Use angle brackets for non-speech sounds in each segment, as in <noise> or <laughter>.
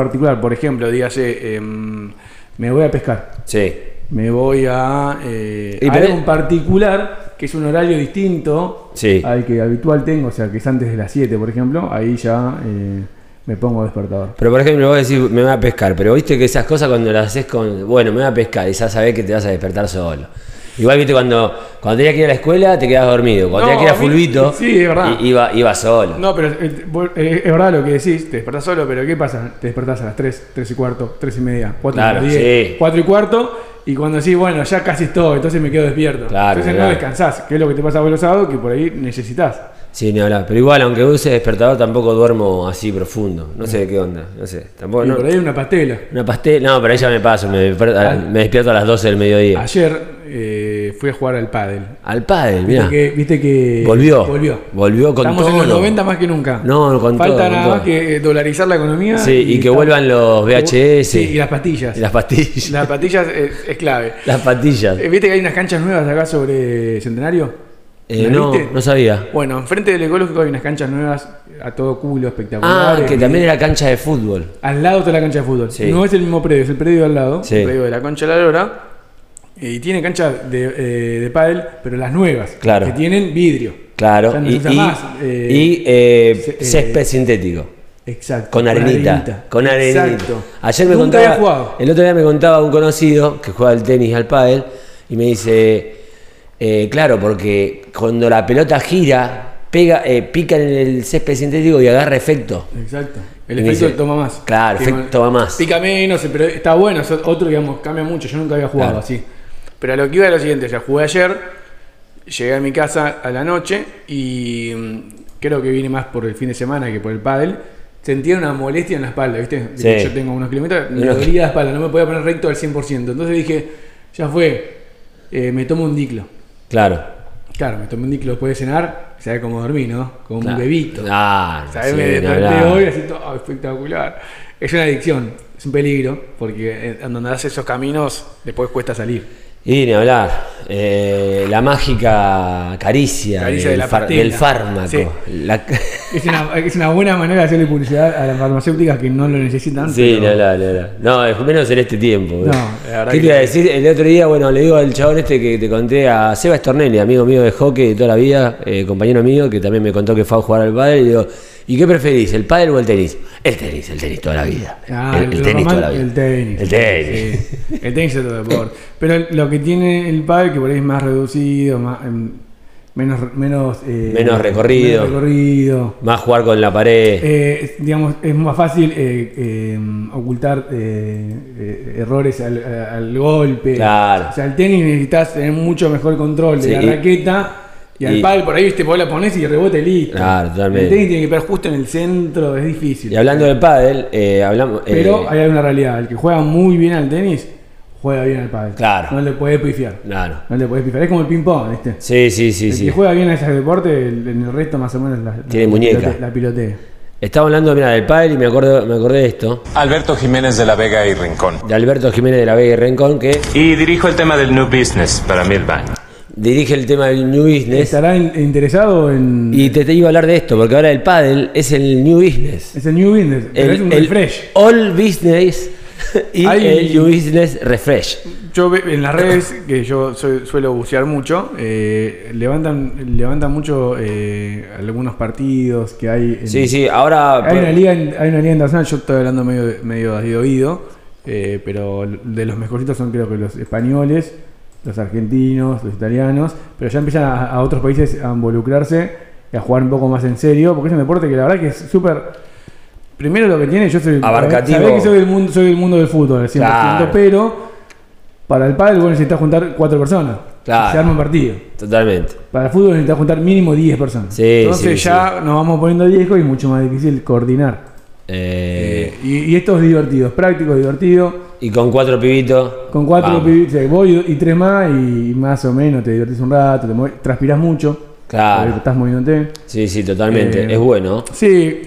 particular, por ejemplo, dígase, em, me voy a pescar, Sí. me voy a, eh, Y a pero- en particular, que es un horario distinto Sí. al que habitual tengo, o sea, que es antes de las 7, por ejemplo, ahí ya eh, me pongo despertador. Pero por ejemplo, vos decís, me voy a pescar, pero viste que esas cosas cuando las haces con, bueno, me voy a pescar y ya sabés que te vas a despertar solo. Igual viste cuando, cuando tenías que ir a la escuela te quedas dormido, cuando No, tenías que ir a Fulvito, sí, es verdad. iba, iba solo. No, pero eh, eh, es verdad lo que decís, te despertás solo, pero ¿qué pasa? Te despertás a las 3, 3 y cuarto, 3 y media, 4 Claro, y 10, sí. 4 y cuarto, y cuando decís, bueno, ya casi estoy, entonces me quedo despierto. Claro, entonces claro. no descansás, que es lo que te pasa vos los sábados, que por ahí necesitas. Sí, ni hablar. Pero igual, aunque use despertador, tampoco duermo así profundo. No sé de qué onda, no sé. Tampoco, y no. por ahí una pastela. Una pastel, no, pero ahí ya me paso, me, Ah. me despierto a las 12 del mediodía. Ayer eh, fui a jugar al pádel. Al pádel, Viste mira. que, viste que Volvió. volvió. Volvió con Estamos en todo. los 90 más que nunca. No, con Falta todo, con nada todo. más que eh, dolarizar la economía. Sí, y que vuelvan los VHS. Sí, y las pastillas. Y las pastillas. Las pastillas es, es clave. Las pastillas. Eh, ¿Viste que hay unas canchas nuevas acá sobre Centenario? Eh, ¿Las no, viste? no sabía. Bueno, enfrente del ecológico hay unas canchas nuevas a todo culo, Ah, espectaculares. que también era cancha de fútbol. Al lado está la cancha de fútbol. Sí. No es el mismo predio, es el predio al lado, Sí. el predio de la Concha de la Lora. Y tiene cancha de, eh, de pádel, pero las nuevas. Claro. Que tienen vidrio. Claro. Ya no y se usa y- más, eh, y, eh, eh, césped sintético. Exacto. Con arenita. Con arenita. Exacto. Ayer me Nunca contaba. jugado. El otro día me contaba un conocido que juega al tenis al pádel. Y me dice. eh, claro, porque cuando la pelota gira, pega, eh, pica en el césped sintético y agarra efecto. Exacto. El Y efecto dice- toma más. Claro, efecto toma más. Pica menos, pero está bueno. Es otro, digamos, cambia mucho. Yo nunca había jugado Claro. así. Pero a lo que iba era lo siguiente. Ya jugué ayer, llegué a mi casa a la noche y mm, creo que vine más por el fin de semana que por el pádel. Sentía una molestia en la espalda, ¿viste? Sí. Yo tengo unos kilómetros, me dolía la espalda, no me podía poner recto al 100%. Entonces dije, ya fue, eh, me tomo un diclo. Claro. Claro, me tomé un diclo después de cenar, ¿sabes cómo dormí, no? Como Claro. un bebito. Claro, ¿Sabes? sí, me desperté hoy así todo espectacular. Es una adicción, es un peligro, porque en donde das esos caminos después cuesta salir. Y ni hablar. Eh, la mágica caricia, Caricia del, de la far- pastilla. del fármaco. Sí. La- <laughs> Es una, es una buena manera de hacerle publicidad a las farmacéuticas que no lo necesitan. Sí, pero- ni hablar. No, es menos en este tiempo. No, la verdad ¿Qué que te iba a decir? El otro día, bueno, le digo al chabón este que te conté, a Seba Stornelli, amigo mío de hockey de toda la vida, eh, compañero mío, que también me contó que fue a jugar al pádel, y digo, ¿y qué preferís, el pádel o el tenis? El tenis, el tenis toda la vida. Ah, el, el tenis toda la vida. El tenis. El tenis. Sí, El tenis es otro deporte. Pero lo que tiene el pádel que por ahí es más reducido, más, em, menos menos eh, Menos recorrido. menos recorrido. Más jugar con la pared. Eh, digamos, es más fácil eh, eh, ocultar eh, errores al, al golpe. Claro. O sea, el tenis necesitas tener mucho mejor control de Sí, la raqueta. Y al pádel por ahí, viste, vos la pones y rebote listo. Claro, totalmente. El tenis tiene que pegar justo en el centro, es difícil. Y hablando del pádel, eh, hablamos... Pero eh, hay una realidad, el que juega muy bien al tenis, juega bien al pádel. Claro. No le puede pifiar. Claro. No le puede pifiar. Es como el ping-pong, ¿viste? Sí, sí, sí, el sí. que juega bien a ese deporte, el- en el resto más o menos la, Tiene la muñeca. pilote- La pilotea. Estaba hablando, mira, del pádel y me acuerdo, me acordé de esto. Alberto Jiménez de la Vega y Rincón. De Alberto Jiménez de la Vega y Rencón, que Y dirijo el tema del New Business para Milbank. Dirige el tema del New Business. ¿Estará in- interesado en.? Y te, te iba a hablar de esto, porque ahora el pádel es el New Business. Es el New Business, pero El, es un el refresh. All Business <laughs> y Hay- el New Business Refresh. Yo en las redes, que yo soy- suelo bucear mucho, eh, levantan, levantan mucho eh, algunos partidos que hay. en- Sí, sí, ahora... Hay una, liga, hay una liga internacional, yo estoy hablando medio, medio de oído, eh, pero de los mejorcitos son creo que los españoles, los argentinos, los italianos, pero ya empiezan a, a otros países a involucrarse y a jugar un poco más en serio, porque es un deporte que la verdad que es súper... Primero lo que tiene, yo soy... Abarcativo. sabés que soy del mundo, soy del mundo del fútbol, al 100%, Claro. pero para el pádel vos necesitas juntar cuatro personas. Claro. Se arma un partido. Totalmente. Para el fútbol necesitas juntar mínimo 10 personas. Sí, Entonces sí, ya nos vamos poniendo a 10 y es mucho más difícil coordinar. Eh, Eh, y, y esto es divertido, es práctico, es divertido. Y con cuatro pibitos... Con cuatro vamos. sea, vos y, tres más y más o menos te divertís un rato, te transpirás mucho. Claro. Estás moviéndote. Sí, sí, totalmente. Eh, es bueno. Sí,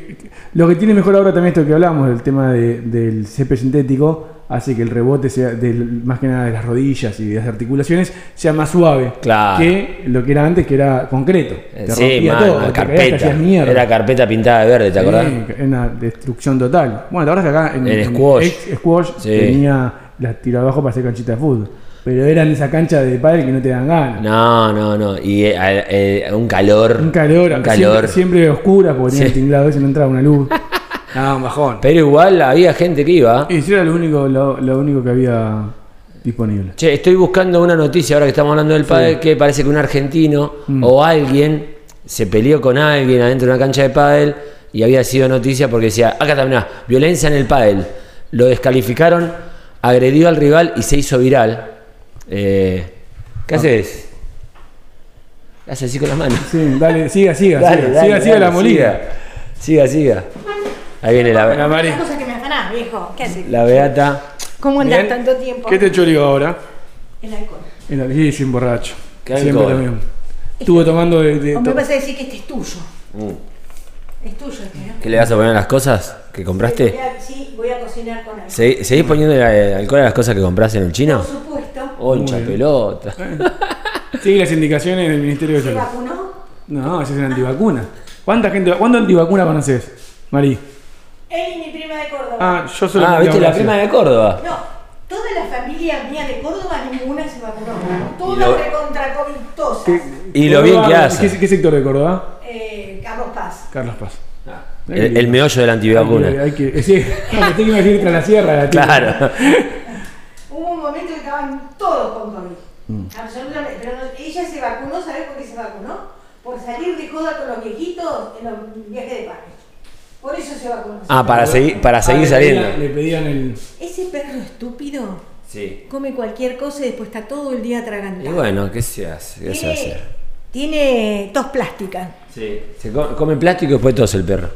lo que tiene mejor ahora también esto que hablamos, del tema de- del césped sintético, hace que el rebote sea del- más que nada de las rodillas y de las articulaciones sea más suave Claro. que lo que era antes, que era concreto. Te Sí, rompía man, todo, te te carpeta. mierda. Era carpeta pintada de verde, ¿te acordás? Sí, era una destrucción total. Bueno, la verdad es que acá en, En squash. ex squash Sí. tenía las tiro abajo para hacer canchita de fútbol. Pero era en esa cancha de padre que no te dan ganas. No, no, no. Y eh, eh, un calor. Un calor, Un calor. Siempre, siempre oscura porque tenía Sí. el tinglado ese no entraba una luz. <laughs> Ah, un bajón. Pero igual había gente que iba. Y sí, era lo único, lo, lo único que había disponible. Che, estoy buscando una noticia ahora que estamos hablando del pádel que parece que un argentino Mm. o alguien se peleó con alguien adentro de una cancha de pádel y había sido noticia porque decía, acá también, violencia en el pádel. Lo descalificaron, agredió al rival y se hizo viral. Eh, ¿Qué haces? ¿Qué haces así con las manos? Sí, dale, siga, siga, Dale, <laughs> siga, dale, siga, siga dale, la molina. Siga, siga. Ahí viene La la, Mari. Una cosa que me afanás, viejo. ¿Qué haces? la beata. ¿Cómo andás Bien. tanto tiempo? ¿Qué te chorió ahora? El alcohol. El alcohol sin borracho. ¿Qué Siempre alcohol? lo mismo. Estuvo tomando de, de O me to- vas a decir que este es tuyo. Mm. Es tuyo este, ¿no? ¿Qué le vas a poner a las cosas que compraste? Sí, voy a cocinar con alcohol. ¿Se- ¿Seguís poniendo el alcohol a las cosas que compraste en el chino? Por supuesto. Oh, bien. pelota. Sigue las indicaciones del Ministerio de ¿Se Salud. vacunó? No, ese es el antivacuna. ¿Cuánta gente, cuánto antivacuna conoces, Mari? Él y mi prima de Córdoba. Ah, yo soy Ah, ¿viste la prima de Córdoba? No, toda la familia mía de Córdoba, ninguna se vacunó. Y Todas lo- recontra covitosas. Y lo bien que hace. ¿Qué, qué sector de Córdoba? Eh, Carlos Paz. Carlos Paz. El, el meollo de la Hay antivacuna. que, hay que, <laughs> sí, no, me tengo que ir tras la sierra. La tía. Claro. <laughs> Hubo un momento que estaban todos con COVID. Mm. Absolutamente. Pero no- ella se vacunó, ¿sabes por qué se vacunó? Por salir de joda con los viejitos en los viajes de padres. Por eso se vacunó. Ah, para seguir, para Ah, seguir le saliendo. pedían- Le pedían el. Ese perro estúpido Sí. come cualquier cosa y después está todo el día Y atragantado. bueno, ¿qué se hace? ¿Qué se va a tiene, hacer? tiene tos plástica. Sí. Se co- come plástico y después tos el perro.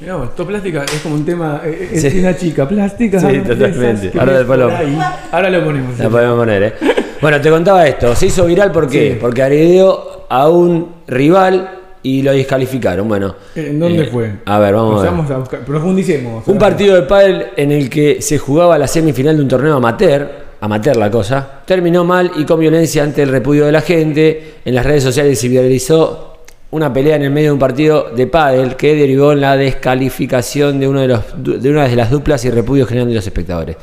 Mirá, vos, todo plástica es como un tema. eh, Es Sí. una chica plástica. Sí, esas totalmente. que Ahora ves después por lo- ahí. Ahora lo ponemos. La podemos poner, ¿eh? Bueno, te contaba esto. Se hizo viral ¿por qué? Sí. Porque agredió a un rival y lo descalificaron. Bueno. ¿En dónde eh, fue? A ver, vamos a ver. A buscar. Profundicemos. Un partido de pádel en el que se jugaba la semifinal de un torneo amateur, amateur la cosa, terminó mal y con violencia ante el repudio de la gente. En las redes sociales se viralizó una pelea en el medio de un partido de pádel que derivó en la descalificación de, uno de, los, de una de las duplas y repudio general de los espectadores.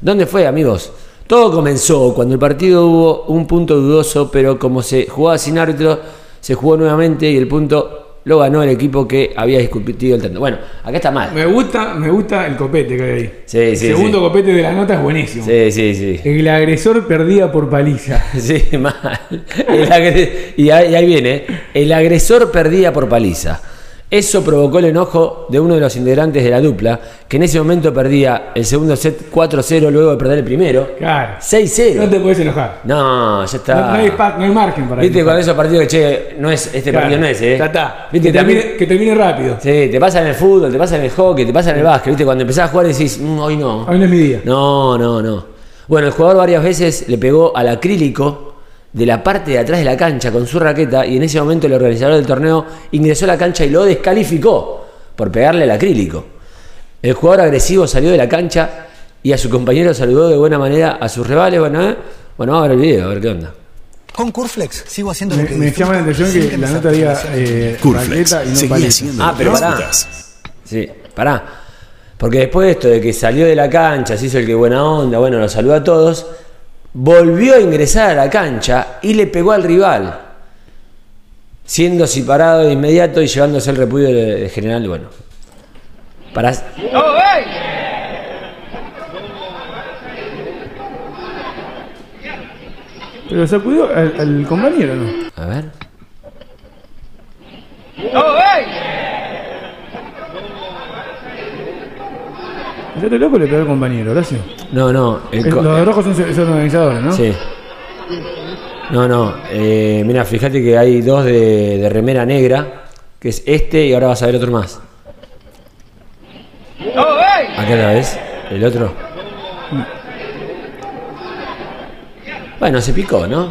¿Dónde fue, amigos? Todo comenzó cuando el partido hubo un punto dudoso, pero como se jugaba sin árbitro, se jugó nuevamente y el punto lo ganó el equipo que había discutido el tanto. Bueno, acá está mal. Me gusta, me gusta el copete que hay ahí. Sí, el sí, segundo sí. copete de la nota es buenísimo. Sí, sí, sí. El agresor perdía por paliza. <laughs> Sí, mal. El agre- y, ahí, y ahí viene. ¿eh? El agresor perdía por paliza. Eso provocó el enojo de uno de los integrantes de la dupla, que en ese momento perdía el segundo set 4-0 luego de perder el primero. Claro. 6-0. No te puedes enojar. No, ya está. No, no hay, no hay margen para Viste enojar. esos partidos que, che, no es, este Claro. partido no es, ¿eh? Ya está. Viste, que, también- termine, que termine rápido. Sí, te pasa en el fútbol, te pasa en el hockey, te pasa en el básquet, ¿viste? Cuando empezás a jugar decís, "Mm, hoy no. Hoy no es mi día. No, no, no. Bueno, el jugador varias veces le pegó al acrílico de la parte de atrás de la cancha con su raqueta y en ese momento el organizador del torneo ingresó a la cancha y lo descalificó por pegarle al acrílico. El jugador agresivo salió de la cancha y a su compañero saludó de buena manera a sus rivales. Bueno, ¿eh? bueno vamos a ver el video, a ver qué onda. Con Curflex sigo haciendo Me, lo que me disfruto, llama la atención que me la nota diga eh, Curflex, raqueta y no seguí haciendo Ah, pero pará. Sí, pará. Porque después de esto de que salió de la cancha, se hizo el que buena onda, bueno, lo saludó a todos, volvió a ingresar a la cancha y le pegó al rival, siendo separado de inmediato y llevándose el repudio de, de general, bueno. Para... Pero sacudió al, al compañero, ¿no? A ver. El otro loco le pegó al compañero, Horacio. No, no. el El- los rojos son, son organizadores, ¿no? Sí. No, no. eh, mira, fíjate que hay dos de, de remera negra, que es este y ahora vas a ver otro más. Acá la ves, el otro. Bueno, se picó, ¿no?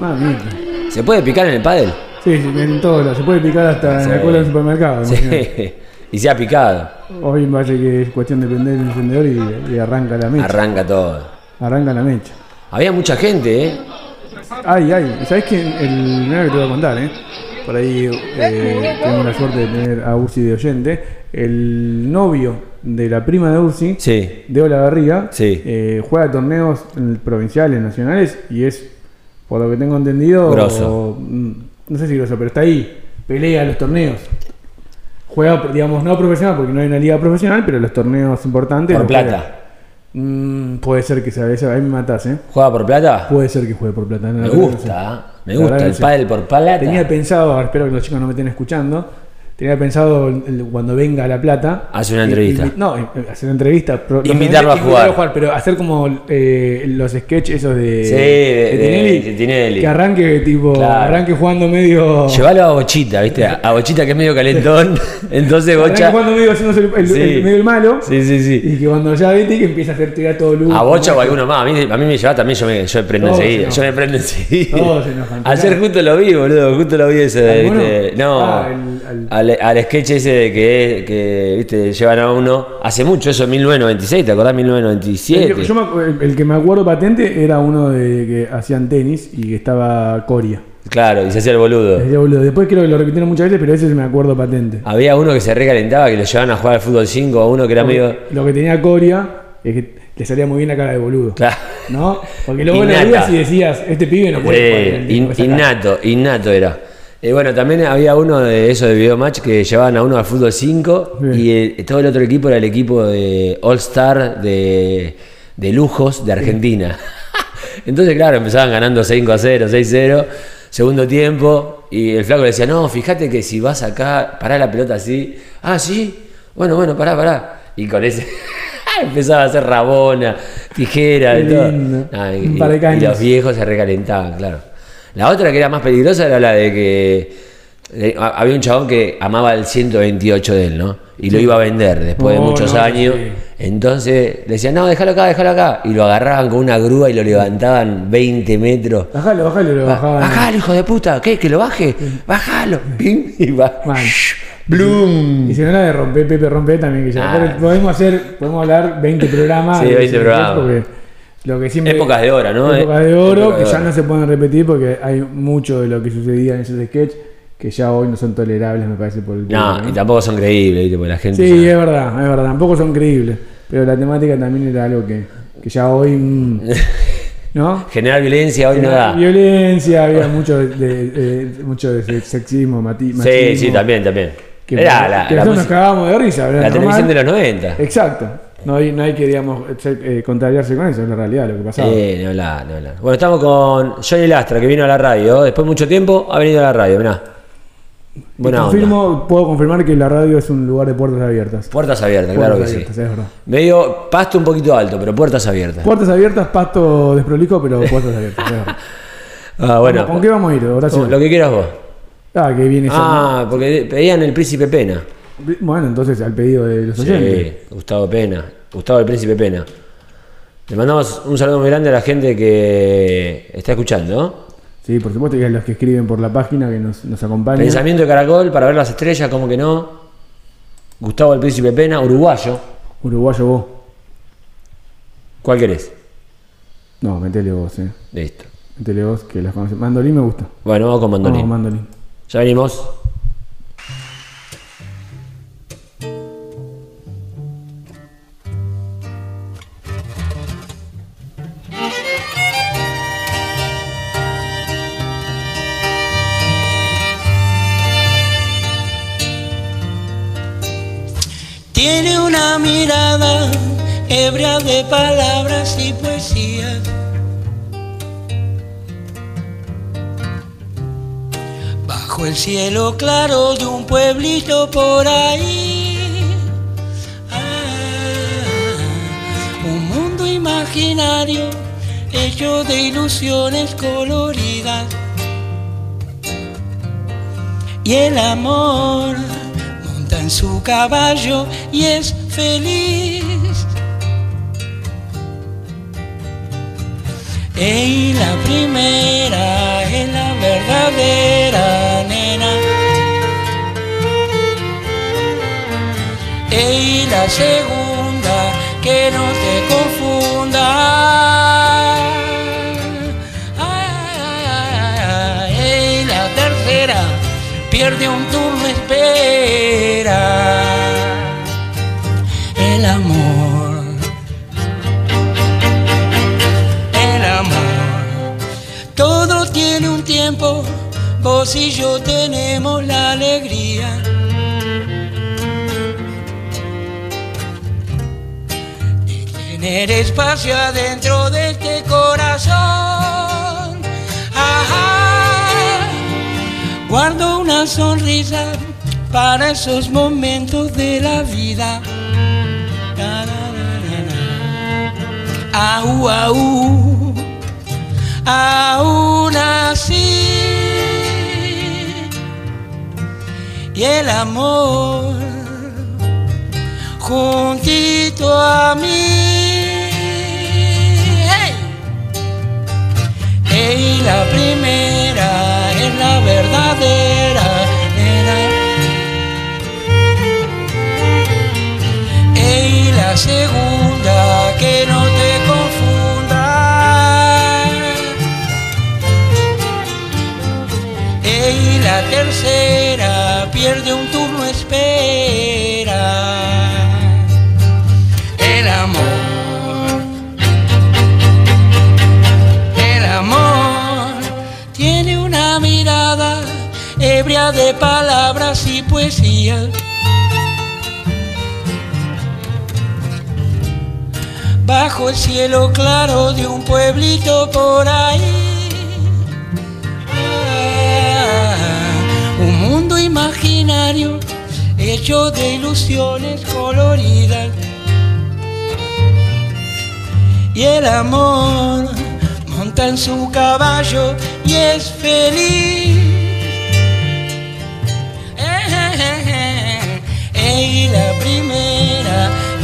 Mamita. ¿Se puede picar en el pádel? Sí, sí, en todo. Se puede picar hasta en la cola del supermercado. Sí. <laughs> Y se ha picado. Hoy me parece que es cuestión de prender el encendedor y, y arranca la mecha. Arranca todo. Arranca la mecha. Había mucha gente, ¿eh? Ay, ay, ¿sabes qué? El mira que te voy a contar, ¿eh? Por ahí eh, tengo la suerte de tener a Ursi de oyente. El novio de la prima de Ursi, Sí. de Olavarría, Sí. eh, juega torneos provinciales, nacionales y es, por lo que tengo entendido, Grosso. mm, no sé si grosso, pero está ahí, pelea los torneos. Juega, digamos, no profesional porque no hay una liga profesional, pero los torneos importantes. Por plata. juega. Mm, puede ser que sea eso, ahí me matás, ¿eh? ¿Juega por plata? Puede ser que juegue por plata. la Me no sé. gusta, me gusta el pádel por plata. Tenía pensado, espero que los chicos no me estén escuchando. Tenía pensado cuando venga a La Plata. Hace una entrevista. no, hacer una entrevista. Invitarlo a invitarlo jugar. Pero hacer como eh, los sketches esos de, Sí, de- de- de Tinelli. Que arranque, tipo, Claro. arranque jugando medio. Llevalo a Bochita, ¿viste? A Bochita que es medio calentón. <laughs> Entonces Arranque Bocha. jugando medio haciéndose el, el- Sí. el- medio el malo. Sí, sí, sí. Y que cuando ya vete que empieza a hacer tirar todo luz. A Bocha o alguno más. A mí, a mí me lleva también, yo me, yo me prendo Todos enseguida. Yo me prendo enseguida. Todos se enojan. Ayer justo lo vi, boludo. Justo lo vi ese. No. Ah, el- al- al, al sketch ese de que, que, viste, llevan a uno. Hace mucho, eso, 1996, ¿te acordás? El, 1997. que- yo me el- el que me acuerdo patente era uno de que hacían tenis y que estaba Coria. Claro, y se hacía el boludo. Después creo que lo repitieron muchas veces, pero ese me acuerdo patente. Había uno que se recalentaba, que lo llevaban a jugar al fútbol 5, a uno que era medio. Lo que tenía Coria es que le salía muy bien la cara de boludo. Claro. ¿No? Porque luego lo Innata. veías y decías, este pibe no puede jugar Eh, el in- innato, innato era. Eh, bueno, también había uno de eso de video match que llevaban a uno al fútbol 5 Bien. y el- todo el otro equipo era el equipo de All Star de, de lujos de Argentina. <laughs> Entonces, claro, empezaban ganando 5 a 0, 6 a 0, segundo tiempo, y el flaco le decía, no, fíjate que si vas acá, pará la pelota así, ah, sí, bueno, bueno, pará, pará. Y con ese <laughs> empezaba a hacer rabona, tijera, Qué y todo. lindo. Ah, y- Un par de y caños. los viejos se recalentaban, claro. La otra que era más peligrosa era la de que ha- había un chabón que amaba el 128 de él, ¿no? Y lo iba a vender después de Oh, muchos no, años. sí. Entonces le decían, no, déjalo acá, déjalo acá. Y lo agarraban con una grúa y lo levantaban 20 metros. Bajalo, bajalo, lo bajaban. Bajalo, hijo de puta, ¿qué? ¿Que lo baje? Bajalo. Pim, <laughs> Y va. <laughs> Bloom. Y si no la de romper, Pepe rompe también que ya. Ah. Podemos hacer, podemos hablar 20 programas. Sí, de 20 ese programas. porque Lo que siempre, Épocas de oro, ¿no? Épocas de oro que de ya oro. no se pueden repetir porque hay mucho de lo que sucedía en esos sketches que ya hoy no son tolerables, me parece, por el No, público, y tampoco son creíbles, ¿viste? Porque la gente. Sí, ya- es verdad, es verdad. Tampoco son creíbles. Pero la temática también era algo que, que ya hoy. mm, <laughs> ¿No? Generar violencia hoy no da. Violencia, había <laughs> mucho de, de- de- mucho de sexismo, mati- Sí, machismo. sí, también, también. Que, Era la, que la nosotros nos cagábamos de risa, ¿verdad? la televisión de los 90. Exacto. No hay, no hay que, digamos, eh, contrariarse con eso, es la realidad lo que pasaba. Sí, no hablar, no hablar. Bueno, estamos con Johnny Lastra, que vino a la radio. Después de mucho tiempo ha venido a la radio, mirá. Buena onda. Confirmo, puedo confirmar que la radio es un lugar de puertas abiertas. Puertas abiertas, claro que sí. es verdad. Medio pasto un poquito alto, pero puertas abiertas. Puertas abiertas, pasto desprolijo, pero <laughs> puertas abiertas. es verdad. Ah, bueno. ¿Con qué vamos a ir? Horacio? Lo que quieras vos. Ah, que viene. Ah, porque pedían el príncipe Pena. Bueno, entonces al pedido de los oyentes. Sí, Gustavo Pena. Gustavo el príncipe Pena. Le mandamos un saludo muy grande a la gente que está escuchando. Sí, por supuesto, y a los que escriben por la página que nos, nos acompañan. Pensamiento de Caracol para ver las estrellas, como que no. Gustavo el príncipe Pena, uruguayo. Uruguayo vos. ¿Cuál querés? No, metele vos, eh. Listo. Metele vos, que las conoces. Mandolín me gusta. Bueno, vamos con mandolín. Vamos, mandolín. Ya venimos. De palabras y poesía. Bajo el cielo claro de un pueblito por ahí. Ah, un mundo imaginario hecho de ilusiones coloridas. Y el amor monta en su caballo y es feliz. Y la primera es la verdadera nena. la segunda, que no te confunda. Y la tercera, pierde un turno, espera. Tiene un tiempo, vos y yo tenemos la alegría. de Tener espacio adentro de este corazón. Ajá. Guardo una sonrisa para esos momentos de la vida. Aún así. Y el amor juntito a mí. ¡Hey! Ey, la primera es la verdadera. nena. La segunda, que no te Ey, la tercera, pierde un turno, espera. El amor. El amor tiene una mirada ebria de palabras y poesía. Bajo el cielo claro de un pueblito por ahí. Imaginario hecho de ilusiones coloridas. Y el amor monta en su caballo y es feliz. Y la primera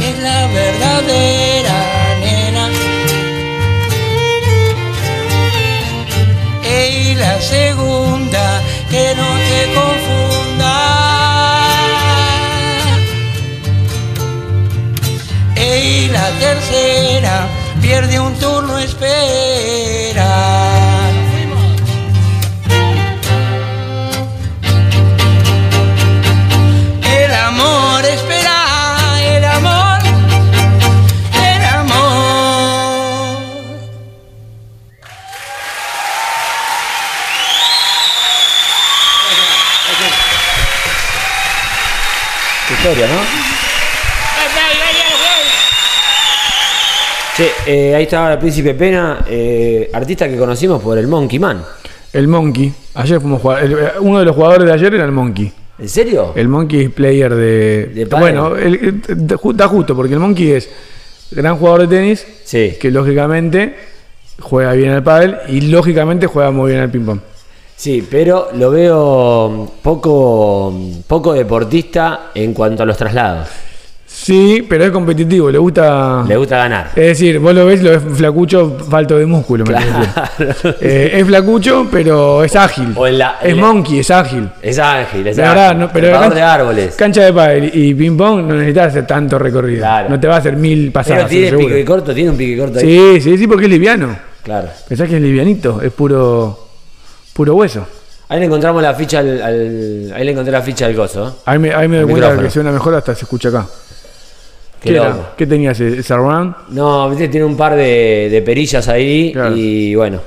es la verdadera nena. Y la segunda que no te confunda. Tercera pierde un turno, espera. Eh, ahí estaba el Príncipe Pena, eh, artista que conocimos por el Monkey Man. El Monkey. Ayer fuimos jugar. el- uno de los jugadores de ayer era el Monkey. ¿En serio? El Monkey player de. De pádel. bueno, el- el- da ju- da justo, porque el Monkey es gran jugador de tenis. Sí. Que lógicamente juega bien al pádel y lógicamente juega muy bien al ping-pong. Sí, pero lo veo poco, poco deportista en cuanto a los traslados. Sí, pero es competitivo, le gusta. Le gusta ganar. Es decir, vos lo ves, lo ves flacucho, falto de músculo. me Claro. <laughs> Eh, es flacucho, pero es ágil. O en la- es monkey, es ágil. Es ángel, es La verdad, no, pero cancha- de árboles. Cancha de pádel y ping pong no necesitas hacer tanto recorrido. Claro. No te va a hacer mil pasadas. Pero tiene seguro. pique corto, tiene un pique corto ahí. Sí, sí, sí, porque es liviano. Claro. Pensás que es livianito, es puro puro hueso. Ahí le encontramos la ficha al, al- ahí le encontré la ficha del gozo. Ahí me, ahí me doy cuenta que suena mejor hasta se escucha acá. Qué ¿Qué, era? loco. ¿Qué tenías? ¿El surround? No, viste, tiene un par de, de perillas ahí Claro. y bueno.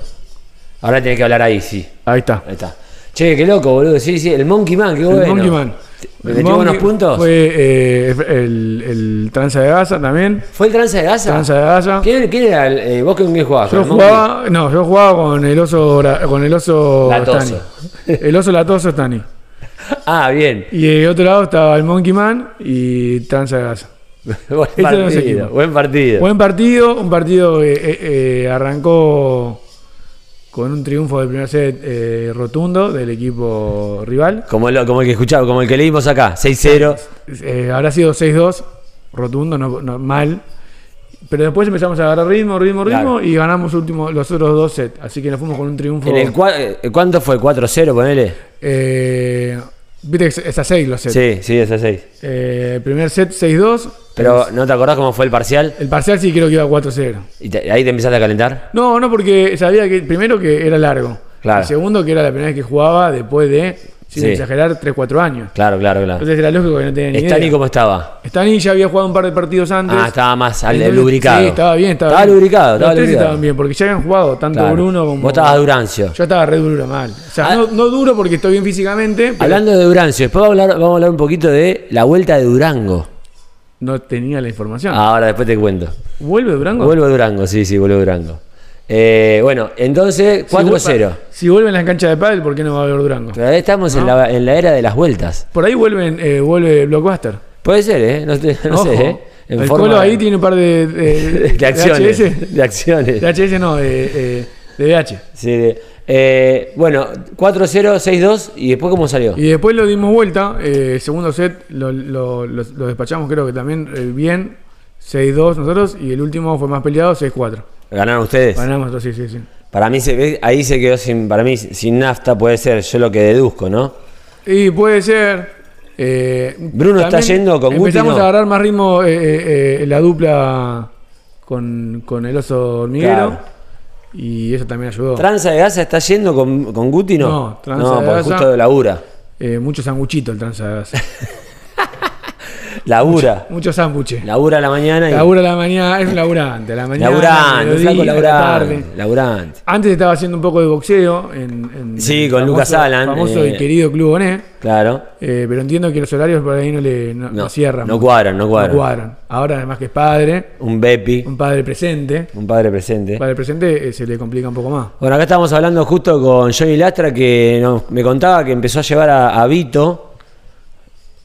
Ahora tiene que hablar ahí, sí. Ahí está. Ahí está. Che, qué loco, boludo. Sí, sí, el Monkey Man, qué El bueno. Monkey Man. ¿Me El metió buenos puntos? Fue eh, el, el tranza de Gaza también. ¿Fue el tranza de Gaza? Tranza de Gaza. ¿Quién, quién era? el- eh, ¿Vos con quién jugabas? Yo jugaba, no, yo jugaba con el oso, con el oso Latoso. Stani. El oso latoso Stani. <laughs> Ah, bien. Y de otro lado estaba el Monkey Man y Tranza de Gaza. <laughs> Buen los partido. Buen partido. Buen partido, un partido que eh, eh, arrancó con un triunfo del primer set eh, rotundo del equipo rival. Como, el, como el que escuchaba, como el que leímos acá, 6-0. Eh, habrá sido 6-2, rotundo, no, no- mal. Pero después empezamos a agarrar ritmo, ritmo, ritmo Claro. y ganamos último, los otros dos sets. Así que nos fuimos con un triunfo. En el eh, ¿Cuánto fue? ¿4-0, ponele? Eh, Viste que es a 6 los sets. Sí, sí, es a 6. Eh, primer set 6-2. Pero ¿no te acordás cómo fue el parcial? El parcial sí creo que iba 4-0. ¿Y te- ahí te empezaste a calentar? No, no, porque sabía que primero que era largo. Claro. Y segundo que era la primera vez que jugaba después de, sin Sí. exagerar, 3-4 años. Claro, claro, claro. Entonces era lógico que no tenía ni ¿Stani idea. cómo estaba? Stani ya había jugado un par de partidos antes. Ah, estaba más al- Entonces, lubricado. Sí, estaba bien. Estaba, Estaba bien. lubricado, Los estaba tres lubricado. estaban bien, porque ya habían jugado tanto Claro. Bruno como. Vos estabas Durancio. Yo estaba re duro mal. O sea, Ah. no, no duro porque estoy bien físicamente. pero Hablando de Durancio, después vamos a, hablar, vamos a hablar un poquito de la vuelta de Durango. No tenía la información. Ahora después te cuento. ¿Vuelve Durango? Vuelvo a Durango, sí, sí, vuelvo a Durango. Eh, bueno, entonces Si vuelve- 4-0. Si vuelven las canchas de pádel, ¿por qué no va a haber Durango? Estamos en, la, en la era de las vueltas. Por ahí vuelven, eh, vuelve Blockbuster. Puede ser, ¿eh? No, te- no sé, ¿eh? En el forma Colo ahí tiene un par de, de, <laughs> de acciones. HS. De acciones. De HS no, de, de BH. Sí, de- eh, bueno, 4-0, 6-2 y después cómo salió. Y después lo dimos vuelta. eh, segundo set lo, lo- lo- lo despachamos, creo que también eh, bien. 6-2 nosotros. Y el último fue más peleado, 6-4. ¿Ganaron ustedes? Ganamos nosotros, sí, sí, sí. Para mí se ahí se quedó sin, para mí sin nafta puede ser, yo lo que deduzco, ¿no? Y puede ser. eh, Bruno está yendo con Guti, Empezamos no. a agarrar más ritmo eh, eh, eh, la dupla con, con el oso hormiguero. Claro. Y eso también ayudó. ¿Tranza de Gaza está yendo con, con Guti, no? No, Tranza no, de Gaza- justo labura. Eh, mucho sanguchito el tranza de gas. <laughs> Labura. mucho sándwiches. Labura a la mañana y. Labura a la mañana, es un laburante. A la mañana, Laburante, un flaco mediodía, a la tarde. laburante. Laburante. Antes estaba haciendo un poco de boxeo en, en Sí, con Lucas Alan, famoso eh, y querido Club Bonet. Claro. Eh, pero entiendo que los horarios por ahí no le no, No, no cierran. no cuadran, no cuadran. Ahora además que es padre, Un Bepi, un padre presente. un padre presente. Un padre presente eh, se le complica un poco más. Bueno, acá estamos hablando justo con Johnny Lastra que nos- me contaba que empezó a llevar a, a Vito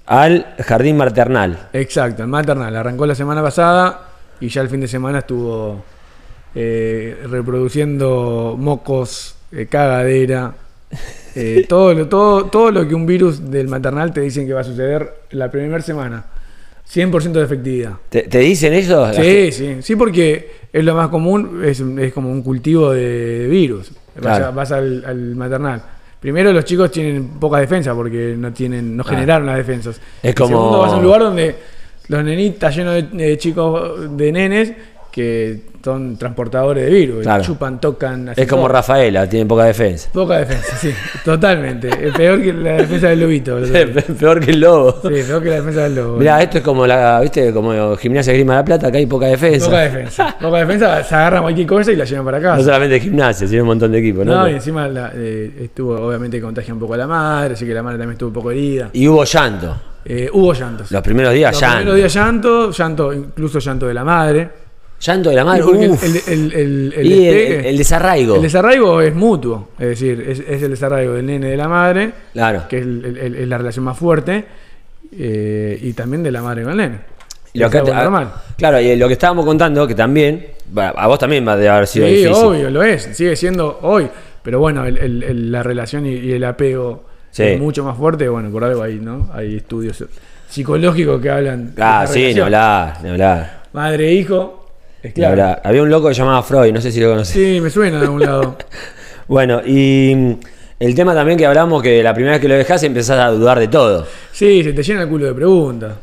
al jardín maternal. Exacto, el maternal. Arrancó la semana pasada y ya el fin de semana estuvo eh, reproduciendo mocos, eh, cagadera. eh, <laughs> todo, lo, todo, todo lo que un virus del maternal te dicen que va a suceder la primera semana. 100% de efectividad. ¿Te, te dicen eso? Sí, sí, sí, porque es lo más común, es, es como un cultivo de, de virus. Vas, Claro. a- vas al, al maternal. Primero los chicos tienen poca defensa porque no tienen, no Ah. generaron las defensas. Es Y como- Segundo vas a un lugar donde los nenitas llenos de, de chicos, de nenes, que son transportadores de virus. Claro. Chupan, tocan. Es como todo. Rafaela, tiene poca defensa. Poca defensa, sí, <laughs> totalmente. Es peor que la defensa del lobito. Sí, <laughs> Peor que el lobo. peor que la defensa del lobo. Mirá, esto es como la, ¿viste? Como gimnasia Grima de la Plata, acá hay poca defensa. Poca defensa. Poca defensa, <laughs> se agarran cualquier cosa y la llevan para casa. No solamente gimnasia, sino un montón de equipos, ¿no? No, y encima la- eh, estuvo, obviamente contagia un poco a la madre, así que la madre también estuvo un poco herida. Y hubo llanto. Eh, hubo llantos. Los primeros días Los llanto. primeros días llanto, llanto, incluso llanto de la madre. Llanto de la madre. Y el- el, el, el, y el, despegue- el desarraigo. el desarraigo es mutuo, es decir, es, es el desarraigo del nene de la madre, Claro. que es, la relación más fuerte, eh, y también de la madre con el nene. Lo que- normal. Claro, y lo que estábamos contando, que también, a vos también va a haber sido Sí, difícil. obvio, lo es, sigue siendo hoy. Pero bueno, el- el- el- la relación y, y el apego Sí. es mucho más fuerte. Bueno, por algo ahí, ¿no? Hay estudios psicológicos que hablan. de Ah, esta sí, ni hablar, ni hablar. Madre e hijo, claro. Había un loco que se llamaba Freud, no sé si lo conocés. Sí, me suena de algún lado. <laughs> Bueno, y mm, el tema también que hablamos, que la primera vez que lo dejás empezás a dudar de todo. Sí, se te llena el culo de preguntas.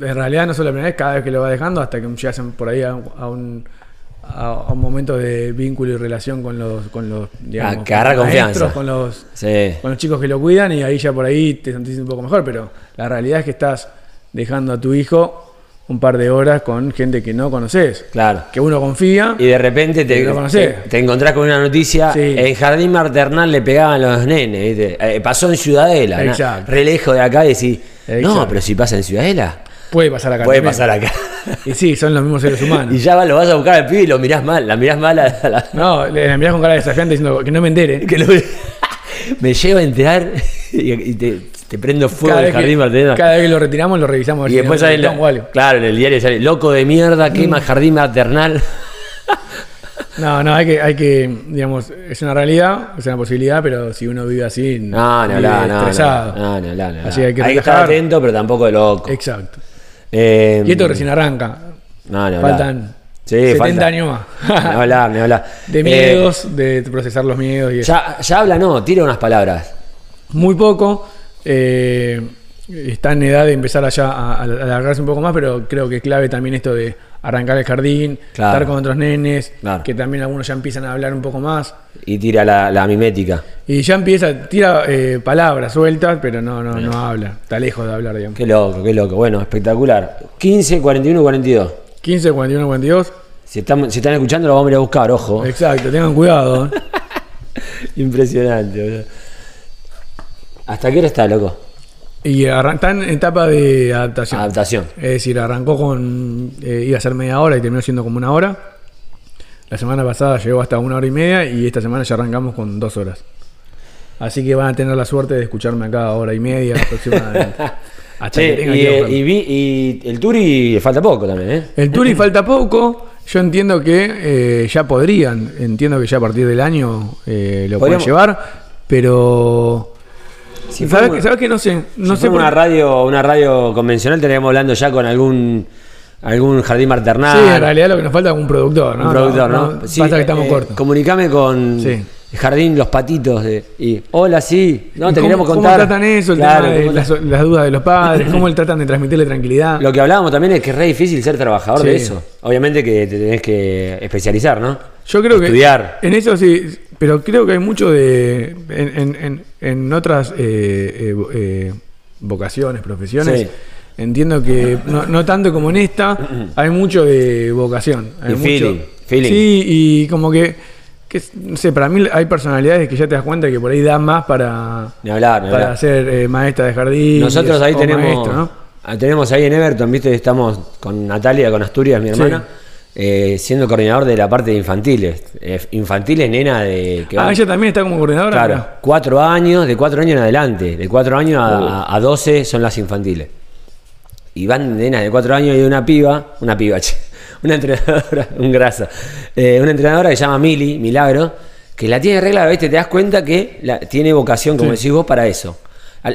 En realidad no solo la primera vez, cada vez que lo vas dejando, hasta que llegas por ahí a, a un, a, un momento de vínculo y relación con los, con los digamos, Ah, que agarra con los confianza. maestros, con los, Sí. con los chicos que lo cuidan y ahí ya por ahí te sentís un poco mejor, pero la realidad es que estás dejando a tu hijo un par de horas con gente que no conoces, Claro. que uno confía. Y de repente te, conocés. te, te encontrás con una noticia. Sí. En Jardín Maternal le pegaban los nenes. ¿viste? Eh, pasó en Ciudadela. ¿no? Exacto. Re lejos de acá y decís, no, pero si pasa en Ciudadela, Puede pasar acá. puede también. pasar acá. Y sí, son los mismos seres humanos. <laughs> y ya va, lo vas a buscar al pibe y lo mirás mal. La mirás mal a la. No, le mirás con cara de desafiante diciendo que no me entere. <laughs> que lo- <laughs> me llevo a enterar y, y te, te prendo fuego Cada el vez, que, Jardín Maternal. cada vez que lo retiramos, lo revisamos. Y después no sale, algo. claro, en el diario sale, loco de mierda, quema jardín maternal. <laughs> No, no, hay que, hay que, digamos, es una realidad, es una posibilidad, pero si uno vive así, No, ni vive hablar, no, estresado. no, no, hablar. Así que hay que estar atento, pero tampoco de loco. Exacto. Eh, Y esto recién arranca. no, hablar. Faltan Sí, 70 falta. años más. hablar, ni hablar. <laughs> de Eh, miedos, de procesar los miedos y eso. ya, ya habla, no, tira unas palabras. Muy poco. Eh, está en edad de empezar allá a, a alargarse un poco más, pero creo que es clave también esto de arrancar el jardín, Claro. estar con otros nenes, Claro. que también algunos ya empiezan a hablar un poco más. Y tira la, la mimética. Y ya empieza, tira eh, palabras sueltas, pero no, no, no habla. Está lejos de hablar, digamos. Qué loco, qué loco. Bueno, espectacular. 15, 41, 42. 15, 41, 42. Si están, si están escuchando, lo vamos a ir a buscar, ojo. Exacto, tengan cuidado. ¿eh? <laughs> Impresionante, boludo. ¿Hasta qué hora está, loco? Y está en etapa de adaptación. Adaptación. Es decir, arrancó con. eh, iba a ser media hora y terminó siendo como una hora. La semana pasada llegó hasta una hora y media y esta semana ya arrancamos con dos horas. Así que van a tener la suerte de escucharme a cada hora y media aproximadamente. <laughs> Hasta Che, que tenga y, que eh, y vi, y el Turi falta poco también, ¿eh? El Turi falta poco. Yo entiendo que eh, ya podrían, entiendo que ya a partir del año eh, lo pueden llevar, pero. Si ¿Sabes, que- que no sé? No si sé por una radio, una radio convencional, estaríamos hablando ya con algún algún jardín maternal. Sí, en realidad lo que nos falta es un productor, ¿no? un productor, ¿no? Sí, pasa que estamos eh, cortos. Comunicame con Sí. Jardín Los Patitos de, y hola, sí, no, ¿Y te queremos contar. ¿Cómo tratan eso? El Claro, tema de cómo las, dudas de los padres, <coughs> cómo tratan de transmitirle tranquilidad. Lo que hablábamos también es que es re difícil ser trabajador de eso. Obviamente que te tenés que especializar, ¿no? Yo creo Estudiar. que en eso sí, pero creo que hay mucho de en, en- en- en otras eh, eh, eh, vocaciones, profesiones. Sí. Entiendo que no, no tanto como en esta, <clears throat> hay mucho de vocación. Hay Y mucho- feeling, feeling. Sí, y como que, que, no sé, para mí hay personalidades que ya te das cuenta que por ahí dan más para, Ni hablar, ni para hablar. ser eh, maestra de jardín. Nosotros ahí tenemos, maestro, ¿no? tenemos ahí en Everton, viste, estamos con Natalia, con Asturias, mi Sí. Eh, siendo coordinador de la parte de infantiles. Eh, infantiles, nena de que Ah, van- ella también está como coordinadora. Claro, cuatro años, de cuatro años en adelante. De cuatro años a, a 12 son las infantiles. Y van nenas de cuatro años y una piba, una piba, <laughs> che, una entrenadora, <laughs> un grasa, eh, una entrenadora que se llama Mili, Milagro, que la tiene regla, ¿viste? Te das cuenta que la- tiene vocación, como Sí. decís vos, para eso.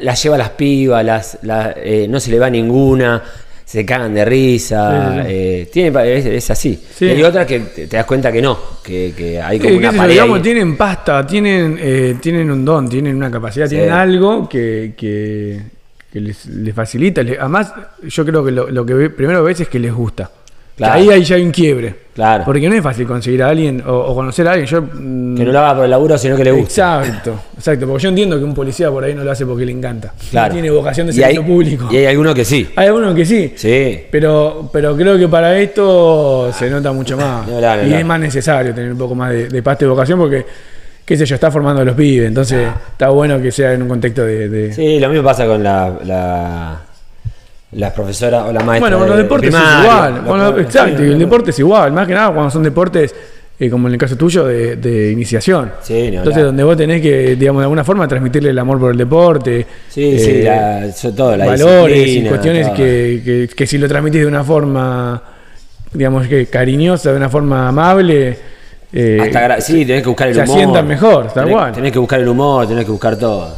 La lleva a las pibas, las, la- eh, no se le va ninguna, se cagan de risa, Sí, sí, sí. eh, tiene, es, es así. Sí. Y hay otras que te, te das cuenta que no, que, que hay como una pared digamos, ahí. tienen pasta, tienen, eh, tienen un don, tienen una capacidad, tienen algo que, que, que les, les facilita. les- además, yo creo que lo, lo que primero ves es que les gusta. Claro. Ahí, ahí ya hay un quiebre. Claro. Porque no es fácil conseguir a alguien o, o conocer a alguien. Yo, mm, Que no lo haga por el laburo, sino que le gusta. Exacto, exacto. Porque yo entiendo que un policía por ahí no lo hace porque le encanta. Claro. No tiene vocación de servicio público. Y hay algunos que sí. Hay algunos que sí. Sí. Pero, pero creo que para esto se nota mucho más. Y es más necesario tener un poco más de, de pasta y vocación porque, qué sé yo, está formando a los pibes. Entonces está bueno que sea en un contexto de. de- Sí, lo mismo pasa con la, la, la profesora o la maestra. bueno, con los de deportes es igual. Los- exacto, el deporte es igual. Más que nada cuando son deportes, eh, como en el caso tuyo, de, de iniciación. Sí, hablar. Entonces, donde vos tenés que, digamos, de alguna forma transmitirle el amor por el deporte. Sí, sí, eh, la- sobre todo la valores y cuestiones que, que- que si lo transmitís de una forma, digamos que cariñosa, de una forma amable, eh, Hasta sí, tenés que buscar el se humor. asientan mejor, tal tenés, cual. tenés que buscar el humor, tenés que buscar todo.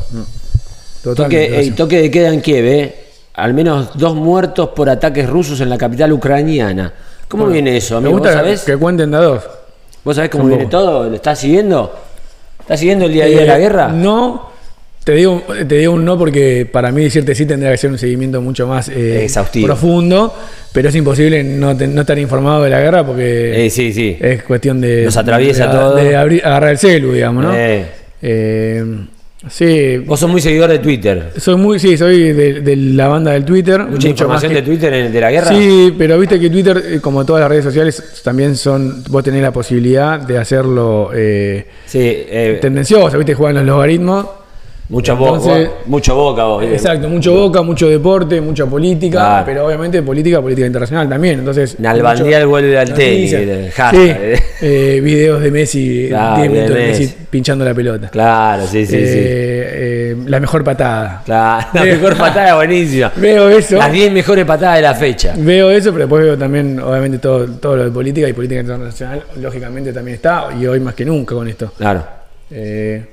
totalmente, Toque, ey, toque de queda en Kiev, eh. Al menos dos muertos por ataques rusos en la capital ucraniana. ¿Cómo Bueno, viene eso, Me amigo? ¿Vos gusta sabés? que cuenten de dos. ¿Vos sabés cómo viene todo? ¿Lo estás siguiendo? ¿Estás siguiendo el día a día de la Eh, guerra? No, te digo, te digo un no porque para mí decirte sí tendría que ser un seguimiento mucho más eh, Exhaustivo. profundo, pero es imposible no, te- no estar informado de la guerra porque Eh, sí, sí. es cuestión de, Nos atraviesa de, todo. de abrir- agarrar el celu, digamos, ¿no? Eh. Sí, Vos sos muy seguidor de Twitter. soy muy, sí, soy de, de la banda del Twitter. Mucha mucho información más de que- Twitter en- de la guerra. Sí, pero viste que Twitter, eh, como todas las redes sociales, también son, vos tenés la posibilidad de hacerlo eh, Sí, eh, tendencioso, viste, juegan los logaritmos. Mucho, bo- entonces- bo- mucho boca vos. Exacto, mucho boca, mucho deporte, mucha política, Claro. pero obviamente política, política internacional también. Entonces, Nalbandial vuelve al tenis, el hashtag. Sí, eh, videos de Messi, Claro, 10 minutos de Messi. Messi. pinchando la pelota. Claro, sí, sí, sí. Eh, eh, la mejor patada. Claro, la Eh, mejor patada buenísima. Veo eso. Las 10 mejores patadas de la fecha. Veo eso, pero después veo también, obviamente, todo, todo lo de política y política internacional, lógicamente también está, y hoy más que nunca con esto. Claro. Eh,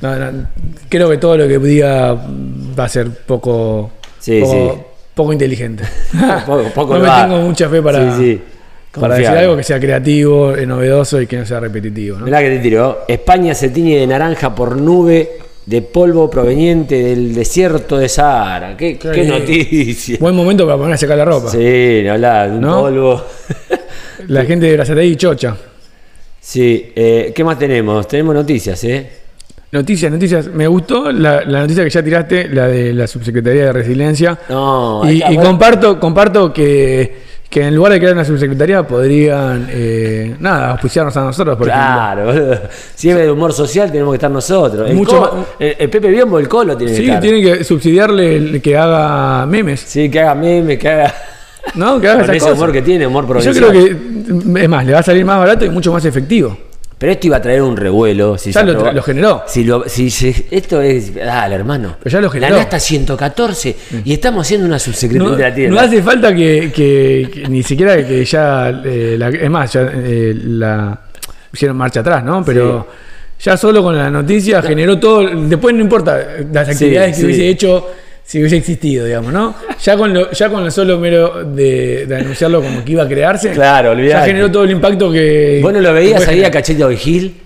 no, no, creo que todo lo que diga va a ser poco, Sí, poco, sí. poco inteligente. <laughs> Poco- poco no me va. tengo mucha fe para, Sí, sí. para decir algo que sea creativo, eh, novedoso y que no sea repetitivo. ¿no? Mirá que te tiró. España se tiñe de naranja por nube de polvo proveniente del desierto de Sahara. Qué, qué noticia. Buen momento para poner a secar la ropa. Sí, no habla de un polvo. La gente de Brazatei chocha. Sí, eh, ¿qué más tenemos? Tenemos noticias, ¿eh? Noticias, noticias. Me gustó la, la noticia que ya tiraste, la de la subsecretaría de resiliencia. No, y, y comparto, comparto que, que en lugar de crear una subsecretaría podrían, eh, nada, auspiciarnos a nosotros, por Claro, si es de humor social tenemos que estar nosotros. El, Mucho Co- el- el Pepe Biombo, el Colo tiene que Sí, estar. tienen que subsidiarle el que haga memes, Sí, que haga memes, que haga... ¿no? Que haga Con ese cosas. humor que tiene, humor Yo provincial. creo que, es más, le va a salir más barato y mucho más efectivo. Pero esto iba a traer un revuelo. Si Ya se lo generó. Si, lo- si se- esto es. Dale, hermano. Pero ya lo generó. La NASTA 114 y estamos haciendo una subsecretaría No, de la tierra. no hace falta que, que- que ni siquiera que ya, eh, la- es más, ya eh, la hicieron marcha atrás, ¿no? Pero ya solo con la noticia generó todo, después no importa las actividades que sí. hubiese hecho si hubiese existido, digamos, ¿no? Ya con lo, ya con lo solo mero de, de anunciarlo como que iba a crearse, Claro, ya generó todo el impacto que... ¿Vos no lo veías ahí a. Cachito Vigil?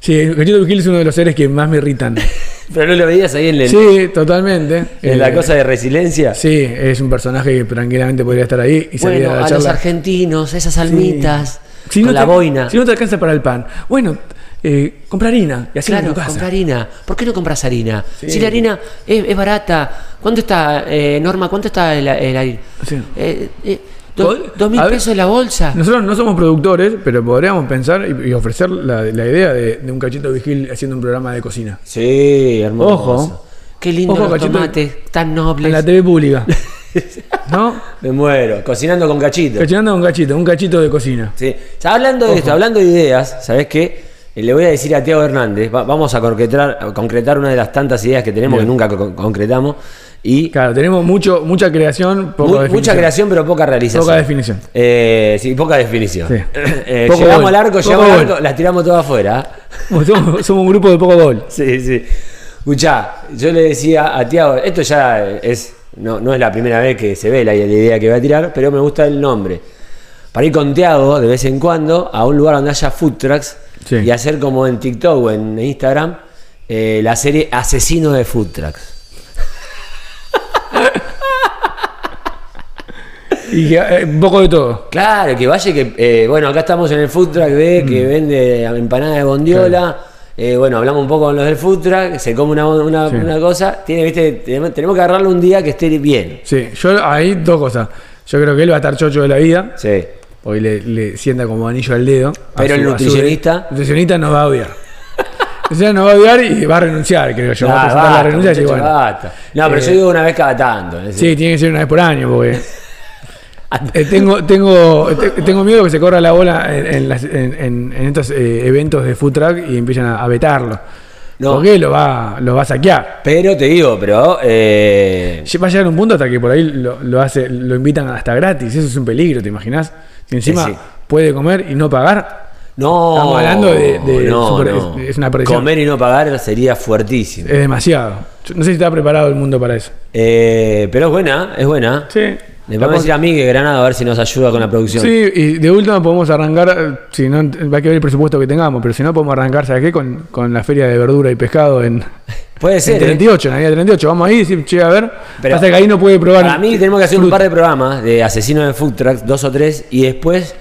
Sí, Cachito Vigil es uno de los seres que más me irritan. <laughs> ¿Pero no lo veías ahí en, el- Sí, totalmente. en la Eh, cosa de resiliencia? Sí, es un personaje que tranquilamente podría estar ahí y salir Bueno, a a, la los charla. argentinos, esas almitas, Si con no la te- boina. Si no te alcanza para el pan, bueno, eh, compra harina y así en Claro, tu casa. compra harina. ¿Por qué no compras harina? Sí. Si la harina es, es barata. ¿Cuánto está, eh, Norma? ¿Cuánto está el, el harina? Sí. Eh, eh, do- dos mil ver, pesos la bolsa. Nosotros no somos productores, pero podríamos pensar y, y ofrecer la, la idea de, de un cachito vigil haciendo un programa de cocina. Sí, hermoso. Ojo. Qué lindo Ojo, los cachito. tomates, tan nobles. En la TV pública. <laughs> ¿No? Me muero, cocinando con cachito. Cachinando con cachito, un cachito de cocina. Sí. O sea, hablando de esto, hablando de ideas, ¿sabes qué? Eh, Le voy a decir a Tiago Hernández, va- vamos a concretar, a concretar una de las tantas ideas que tenemos Bien. que nunca co- concretamos. Y Claro, tenemos mucho, mucha creación, poca mu- definición. mucha creación, pero poca realización. Poca definición. Eh, sí, poca definición. Sí. <coughs> Eh, Poco llegamos gol. al arco, Poco llegamos al arco, las tiramos todas afuera. Somos, somos un grupo de poco gol. <laughs> Sí, sí. Escuchá, yo le decía a Tiago, esto ya es, no, no es la primera vez que se ve la, la idea que voy a tirar, pero me gusta el nombre. Para ir con Tiago de vez en cuando a un lugar donde haya food trucks Sí. y hacer como en TikTok o en Instagram eh, la serie Asesino de Food Trucks. <laughs> Y que, eh, un poco de todo. Claro, que vaya que, eh, bueno, acá estamos en el food truck de que vende empanada de bondiola. eh, bueno, hablamos un poco con los del food truck, se come una, una, Sí. una cosa. Tiene, viste, tenemos, tenemos que agarrarle un día que esté bien. Sí, yo ahí dos cosas. Yo creo que él va a estar chocho de la vida. Sí. Hoy le, le sienta como anillo al dedo. Pero el nutricionista- el nutricionista nos va a odiar. El nutricionista nos va a odiar y va a renunciar, creo yo. va a presentar la renuncia y bueno. basta. No, pero Eh, yo digo una vez cada tanto. Sí, tiene que ser una vez por año, porque. <laughs> eh, tengo, tengo, te- tengo miedo que se corra la bola en, en las- en- en- estos eh, eventos de food truck y empiecen a, a vetarlo. No. Porque lo va, lo va a saquear. Pero te digo, pero. eh, Va a llegar un punto hasta que por ahí lo, lo hace, lo invitan hasta gratis. Eso es un peligro, ¿te imaginas? Si encima Sí, sí. puede comer y no pagar, no. Estamos hablando de- de no, super- no. es- es una perdición. Comer y no pagar sería fuertísimo. es demasiado. No sé si está preparado el mundo para eso. Eh, pero es buena, es buena. Sí. Le vamos a decir a Miguel Granada a ver si nos ayuda con la producción. Sí, y de última podemos arrancar, eh, si no, va a que ver el presupuesto que tengamos, pero si no podemos arrancar, ¿sabes qué? Con, con la feria de verdura y pescado en, <laughs> Puede en ser. ¿eh? 38, en la Avenida 38. Vamos ahí y decir, che, a ver. Pero- pasa que ahí no puede probar. Para mí tenemos que hacer un par de programas de asesino de food trucks, dos o tres, y después,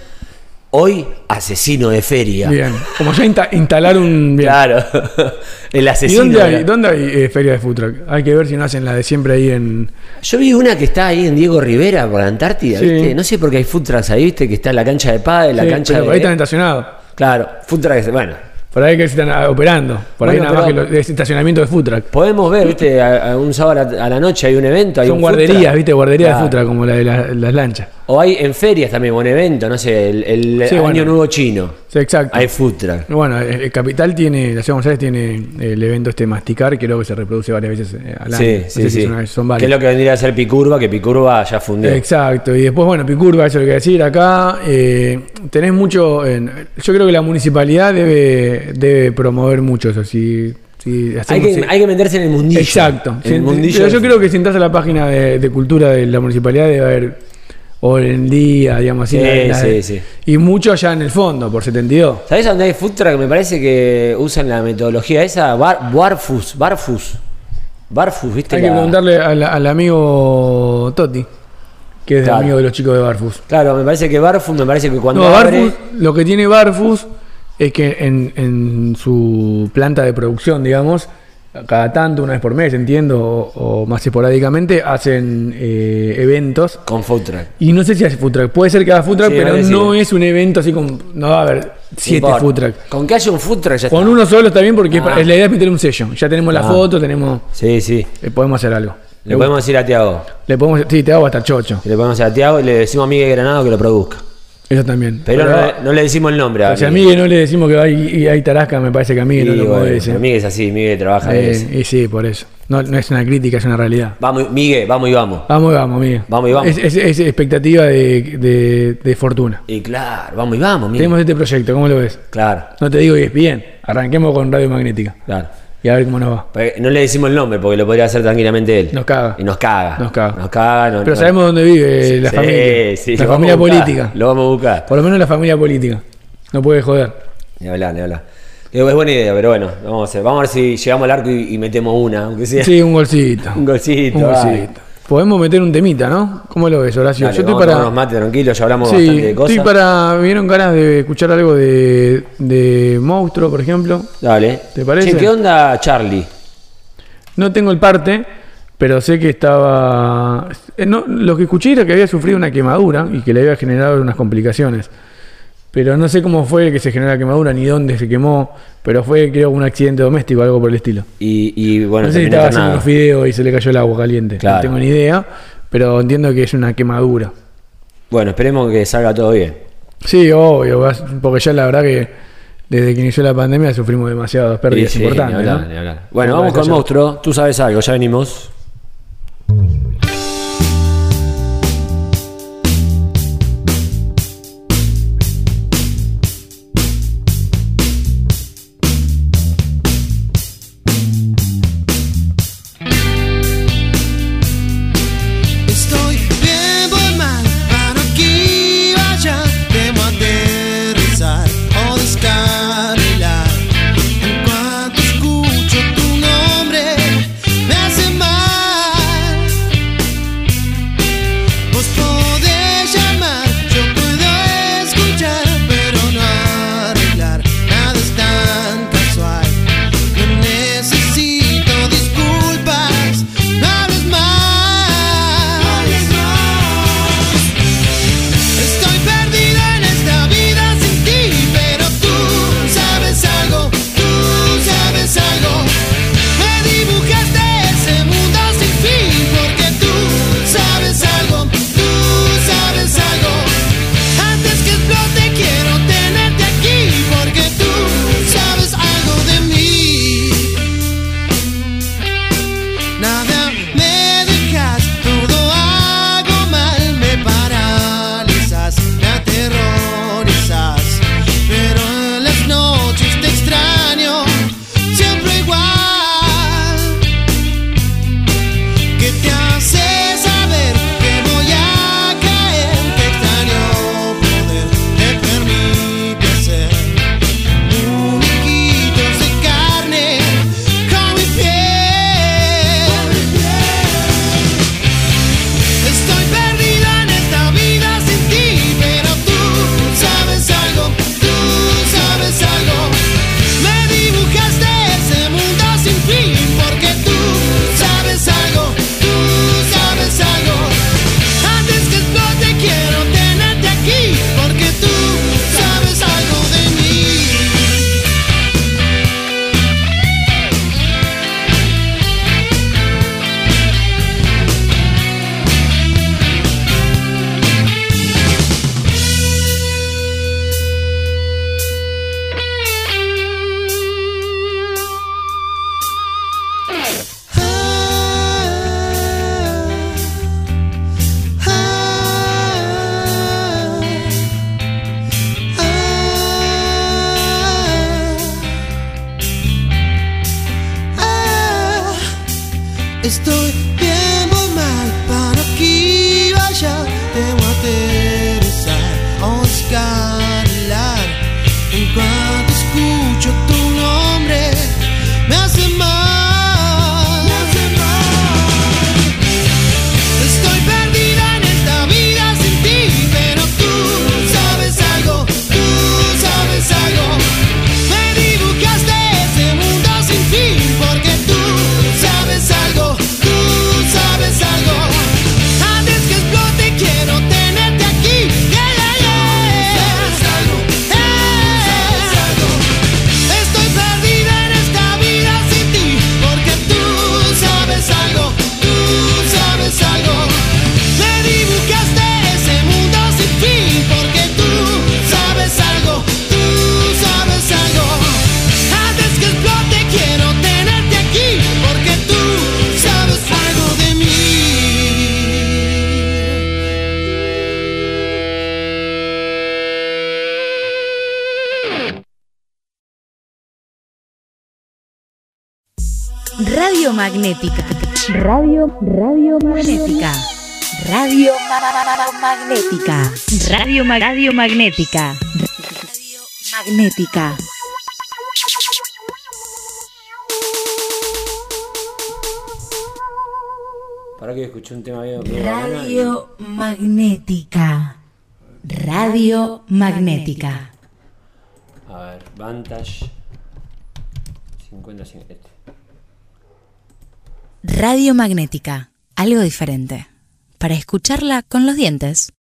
hoy, asesino de feria. Bien. Como ya insta- instalar un. Bien. Claro. <laughs> El ¿Y asesino. dónde hay, dónde hay eh, feria de food truck? Hay que ver si no hacen la de siempre ahí en. Yo vi una que está ahí en Diego Rivera por la Antártida, Sí. ¿viste? No sé por qué hay food trucks ahí, ¿viste? Que está en la cancha de pádel, la Sí, cancha pero de. por ahí están estacionados. Claro, food trucks, bueno. Por ahí que se están ah, operando. Por ahí nada más que pero- lo- es estacionamiento de food truck. Podemos ver, ¿viste? A, a un sábado a la, a la noche hay un evento, hay Son un guarderías. ¿viste? Guarderías Claro. de food truck, como la de la- las lanchas. O hay en ferias también, un evento, no sé, el, el Sí, Año bueno. Nuevo Chino. Sí, exacto. Hay food truck. Bueno, el el Capital tiene, la ciudad de Aires tiene el evento este Masticar, que creo que se reproduce varias veces eh, al año. Sí, No sí, sé sí. son que es varias. lo que vendría a ser Picurva, que Picurva ya fundió. Exacto, y después, bueno, Picurva, eso es lo que decir acá. eh, tenés mucho. en- yo creo que la municipalidad debe, debe promover mucho eso. Si, si Hay que, hay que meterse en el mundillo. Exacto. En el mundillo pero yo de- creo que si entras a la página de, de cultura de la municipalidad debe haber o en el día, digamos así. Sí, la- la- sí. Y mucho allá en el fondo, por 72. ¿Sabés dónde hay food truck? Me parece que usan la metodología esa, Bar, Barfus, Barfus. Barfus, ¿viste? Hay que preguntarle al, al amigo Totti, que es Claro. amigo de los chicos de Barfus. Claro, me parece que Barfus, me parece que cuando No, abre- Barfus, lo que tiene Barfus es que en, en su planta de producción, digamos, cada tanto, una vez por mes, entiendo, o, o más esporádicamente, hacen eh, eventos. con food truck. Y no sé si hace food truck. Puede ser que haga food truck, Sí, pero vale, sí. no es un evento así como. No va a haber siete importa. food truck. Con que haya un food truck ya Con está. uno solo está bien porque Ah. la idea es meter un sello. Ya tenemos la Ah. foto, tenemos. Sí, sí. eh, podemos hacer algo. Le podemos decir a Tiago. Le podemos. Sí, te hago hasta chocho. Le podemos decir a Tiago y le decimos a Miguel Granado que lo produzca. Eso también. Pero, no, le- no le decimos el nombre a o sea, a Miguel. No le decimos que hay, y hay tarasca, me parece que a Miguel no lo bueno, pero Miguel es así, Miguel trabaja Eh, eso. y sí, por eso. No, no es una crítica, es una realidad. Vamos, Miguel, vamos y vamos. Vamos y vamos, Miguel. Vamos y vamos. Es, es- es expectativa de, de- de fortuna. Y claro, vamos y vamos, Miguel. Tenemos este proyecto, ¿cómo lo ves? Claro, No te digo que es bien. Arranquemos con Radio Magnética claro. Y a ver cómo nos va. No le decimos el nombre porque lo podría hacer tranquilamente él. Nos caga. Y nos caga. Nos caga. Nos caga. no- Pero no- sabemos dónde vive la Sí, familia. sí, la familia política. Lo vamos a buscar. Por lo menos la familia política. No puede joder. Ni hablar, ni hablar. Digo, Es buena idea, pero bueno, vamos a hacer. Vamos a ver si llegamos al arco y, y metemos una, aunque sea. Sí, un golcito. <laughs> Un golcito. Un golcito. Podemos meter un temita, ¿no? ¿Cómo lo ves, Horacio? Dale, Yo estoy para. tomarnos mate tranquilos, ya hablamos Sí, bastante de cosas. estoy para. ¿Me dieron ganas de escuchar algo de, de Monstruo, por ejemplo? Dale. ¿Te parece? Che, ¿qué onda Charlie? No tengo el parte, pero sé que estaba. eh, no, lo que escuché era que había sufrido una quemadura y que le había generado unas complicaciones. Pero no sé cómo fue que se generó la quemadura ni dónde se quemó, pero fue creo un accidente doméstico, algo por el estilo. Y, y bueno, no sé si estaba haciendo unos fideos y se le cayó el agua caliente. Claro. No tengo ni idea, pero entiendo que es una quemadura. Bueno, esperemos que salga todo bien. Sí, obvio, porque ya la verdad que desde que inició la pandemia sufrimos demasiadas pérdidas Sí, sí, importantes. ni hablar, ¿no? ni hablar. Bueno, vamos con calla- Monstruo. Tú sabes algo, ya venimos. Radio Magnética. Radio Magnética. Para que escuché un tema bien. Radio Magnética. Radio Magnética. A ver, Vantage 50, 50 Radio Magnética, algo diferente. Para escucharla con los dientes.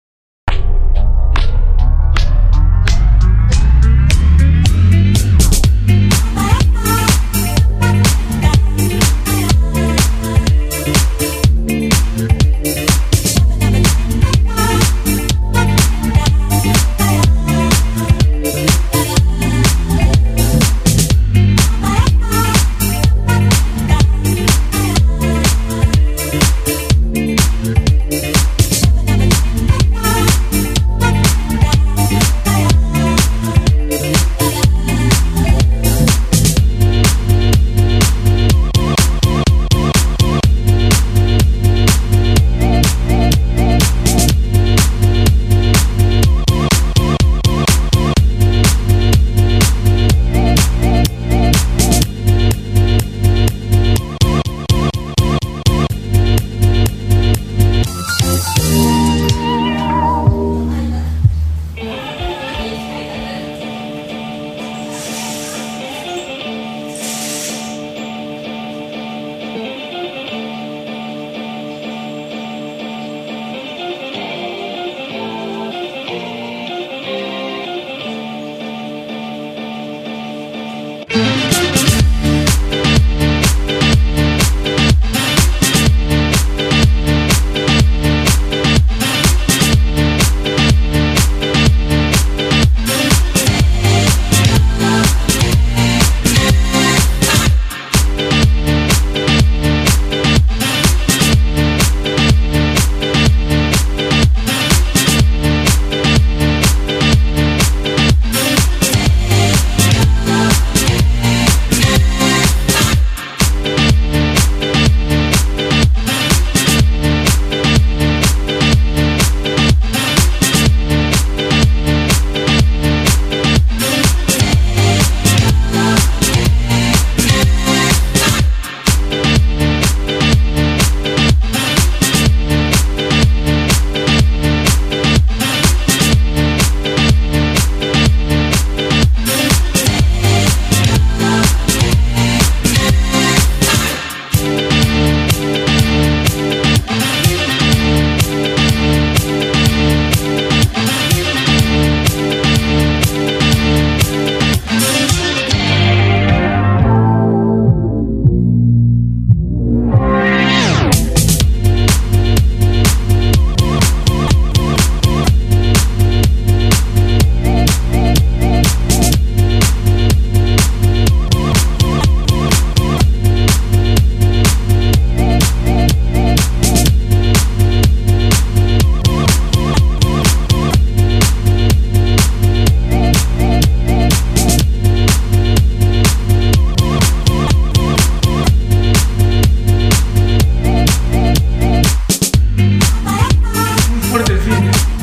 living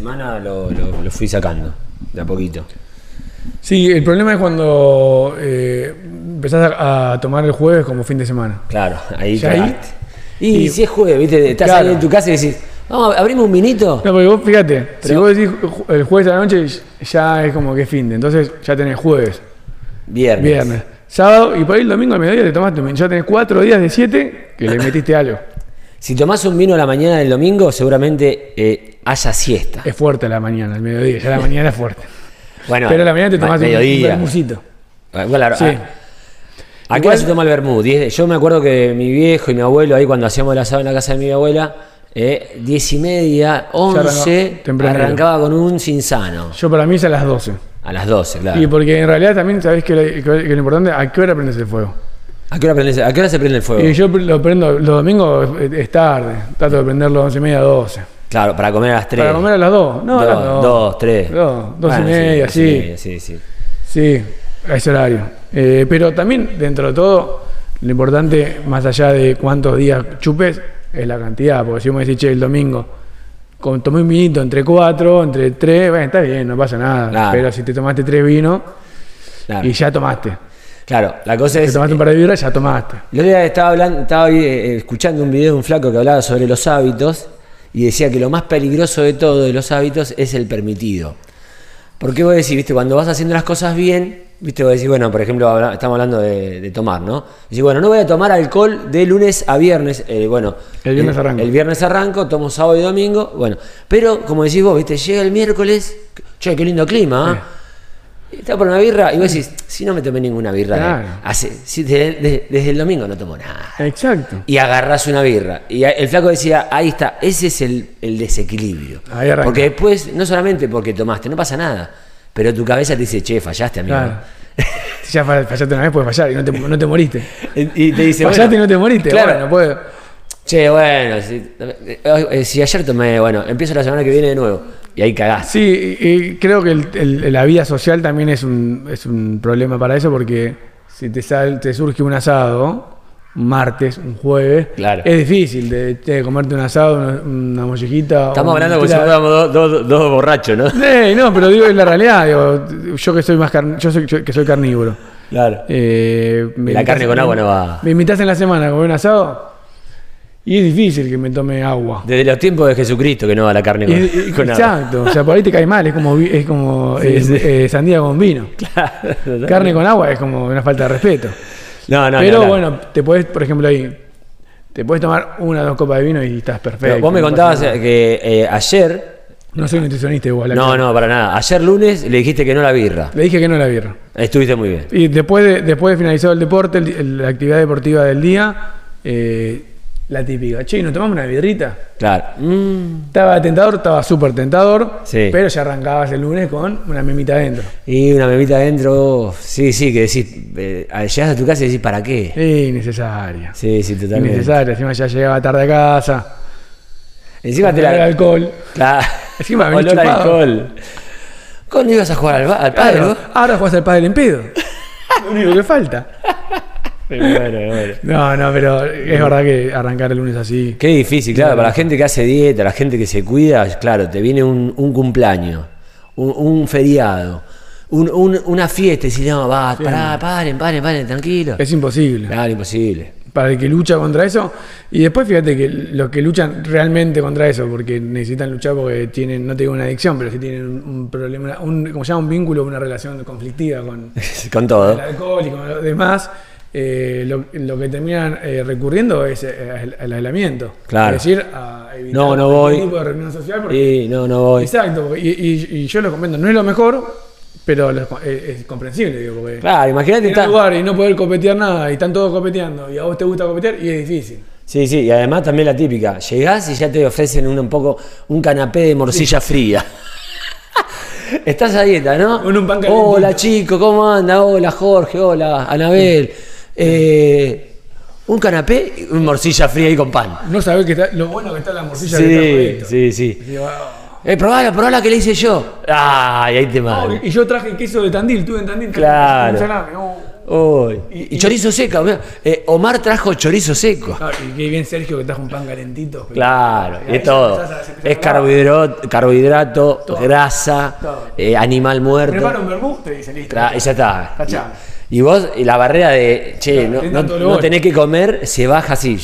semana lo, lo, fui sacando, de a poquito. Sí, el problema es cuando eh, empezás a, tomar el jueves como fin de semana. Claro, ahí ya y, si es jueves, ¿viste? Estás claro. ahí en tu casa y decís, vamos, abrimos un vinito. No, porque vos fíjate, si vos decís el jueves a la noche, ya es como que fin de. Entonces ya tenés jueves. Viernes. Viernes. Sábado y por ahí el domingo a mediodía te tomás. Ya tenés cuatro días de siete que le metiste algo. <laughs> Si tomás un vino a la mañana del domingo, seguramente eh, haya siesta. Es fuerte la mañana, el mediodía. Ya la <laughs> mañana es fuerte. Bueno, Pero la mañana te ma- tomás un- vermucito. Ah, Claro, Sí. ah, ¿A qué hora se toma el? Diez- Yo me acuerdo que mi viejo y mi abuelo, ahí cuando hacíamos el asado en la casa de mi abuela, eh, diez y media, once, arrancaba con un sinsano. Yo para mí es a las 12. A las 12, claro. Y porque en realidad también sabés que lo, que lo importante a qué hora prendes el fuego. ¿A qué, hora prendes- ¿A qué hora se prende el fuego? Y yo lo prendo los domingos es- es tarde. Trato de prenderlo a 11 y media, 12. Claro, para comer a las 3. Para comer a las 2. No, a las dos, 2. dos, tres. Dos, dos Bueno, y media, sí. sí, sí. Sí, a ese horario. Eh, pero también, dentro de todo, lo importante, más allá de cuántos días chupes, es la cantidad. Porque si vos me decís, che, el domingo, con, tomé un vinito entre cuatro, entre tres, bueno, está bien, no pasa nada. Claro. Pero si te tomaste tres vinos Claro. y ya tomaste. Claro, la cosa Te es. tomaste un par de birras, ya tomaste. El otro día estaba, hablando, estaba eh, escuchando un video de un flaco que hablaba sobre los hábitos y decía que lo más peligroso de todo de los hábitos es el permitido. Porque vos decís, viste, cuando vas haciendo las cosas bien, viste, vos decís, bueno, por ejemplo, estamos hablando de, de tomar, ¿no? Decís, bueno, no voy a tomar alcohol de lunes a viernes, eh, bueno. El viernes arranco. El viernes arranco, tomo sábado y domingo, bueno. Pero, como decís vos, viste, llega el miércoles, che, qué lindo clima, ¿ah? Está por una birra y vos decís, si no me tomé ninguna birra, de- Claro. hace, si de- de- desde el domingo no tomo nada. Exacto. Y agarrás una birra. Y el flaco decía, ahí está, ese es el, el desequilibrio. Ahí porque después, no solamente porque tomaste, no pasa nada, pero tu cabeza te dice, che, fallaste, amigo. Claro. Si ya fa- fallaste una vez, puedes fallar y no te, no te moriste. <laughs> y te dice, fallaste bueno, y no te moriste. Claro. Bueno, puede. che, bueno, si, si ayer tomé, bueno, empiezo la semana que viene de nuevo. Y ahí cagás. Sí, y creo que el- el- la vida social también es un, es un problema para eso porque si te, sal- te surge un asado, un martes, un jueves, Claro. es difícil de, de comerte un asado, una, una mollejita. Estamos hablando como si fuéramos dos, borrachos, ¿no? No, pero digo es la realidad. Digo, yo que soy más carn- yo soy yo que soy carnívoro. Claro. Eh, La carne con agua no va. Me invitas en la semana a comer un asado y es difícil que me tome agua. Desde los tiempos de Jesucristo que no va la carne con, y- <laughs> con agua. exacto, o sea, por ahí te cae mal, es como, es como eh, eh, sandía con vino. <laughs> Carne con agua es como una falta de respeto. No, no, Pero bueno, te puedes, por ejemplo, ahí, te puedes tomar una o dos copas de vino y estás perfecto. Pero vos me contabas nada. que eh, ayer, No soy nutricionista igual. no, no, para nada, ayer lunes le dijiste que no la birra. Le dije que no la birra. Estuviste muy bien. Y después de, después de finalizado el deporte, el- el- la actividad deportiva del día, eh, la típica. Che, ¿nos tomamos una birrita? Claro. Mm, Estaba tentador, estaba súper tentador, Sí. pero ya arrancabas el lunes con una memita adentro. y una memita adentro, sí, sí, que decís, eh, llegas a tu casa y decís, ¿para qué? Sí, innecesaria. Sí, sí, totalmente. Innecesaria. Encima ya llegaba tarde a casa. Encima te la... alcohol. Claro. Encima venís Olor a chupado. alcohol. ¿Cuándo ibas a jugar al, al Claro, ahora jugás al pádel en pedo. <laughs> Lo único que falta. Me muero, me muero. No, no, pero es verdad que arrancar el lunes así. Qué difícil, claro, para la gente que hace dieta, la gente que se cuida, claro, te viene un, un cumpleaños, un, un feriado, un- un- una fiesta y si no, va, pará, paren, paren, paren, tranquilo. Es imposible. Claro, imposible. Para el que lucha contra eso. Y después fíjate que los que luchan realmente contra eso, porque necesitan luchar porque tienen, no te digo una adicción, pero sí tienen un, un problema, un, como se llama, un vínculo, una relación conflictiva con, <laughs> Con el todo. alcohol y con lo demás, eh, lo, lo que terminan eh, recurriendo es eh, al, al aislamiento. Claro. Es decir, a evitar No, no voy. tipo de reunión social. porque- Sí, no, no voy. Exacto, y, y- y yo lo comento, no es lo mejor, pero es, comprensible, digo, porque Claro, imagínate estar- un lugar y no poder copetear nada, y están todos copeteando, y a vos te gusta copetear, y es difícil. Sí, sí, y además también la típica, llegás y ya te ofrecen un, un poco un canapé de morcilla fría. <laughs> Estás a dieta, ¿no? Con un pan. Hola chico, ¿cómo anda? Hola Jorge, hola Anabel. Eh, un canapé y un morcilla fría ahí con pan. No sabés que está, lo bueno que está la morcilla que está Sí, jodito. sí, sí. Y digo, ah, Eh, probala, probala que le hice yo. Ay, ahí te mando. y yo traje queso de Tandil, tuve en Tandil. Claro. salame, oh. Uy, Y, y chorizo seco. Eh, Omar trajo chorizo seco. Claro, y qué bien Sergio que trajo un pan calentito. Claro, Y es todo. Es carbohidrato, carbohidrato Todo. grasa, Todo. eh, animal muerto. Prepara un vermú, te dice listo. Tra- y ya está. Tachamos. Y vos, y la barrera de, che, no, no- tenés que comer, se baja así.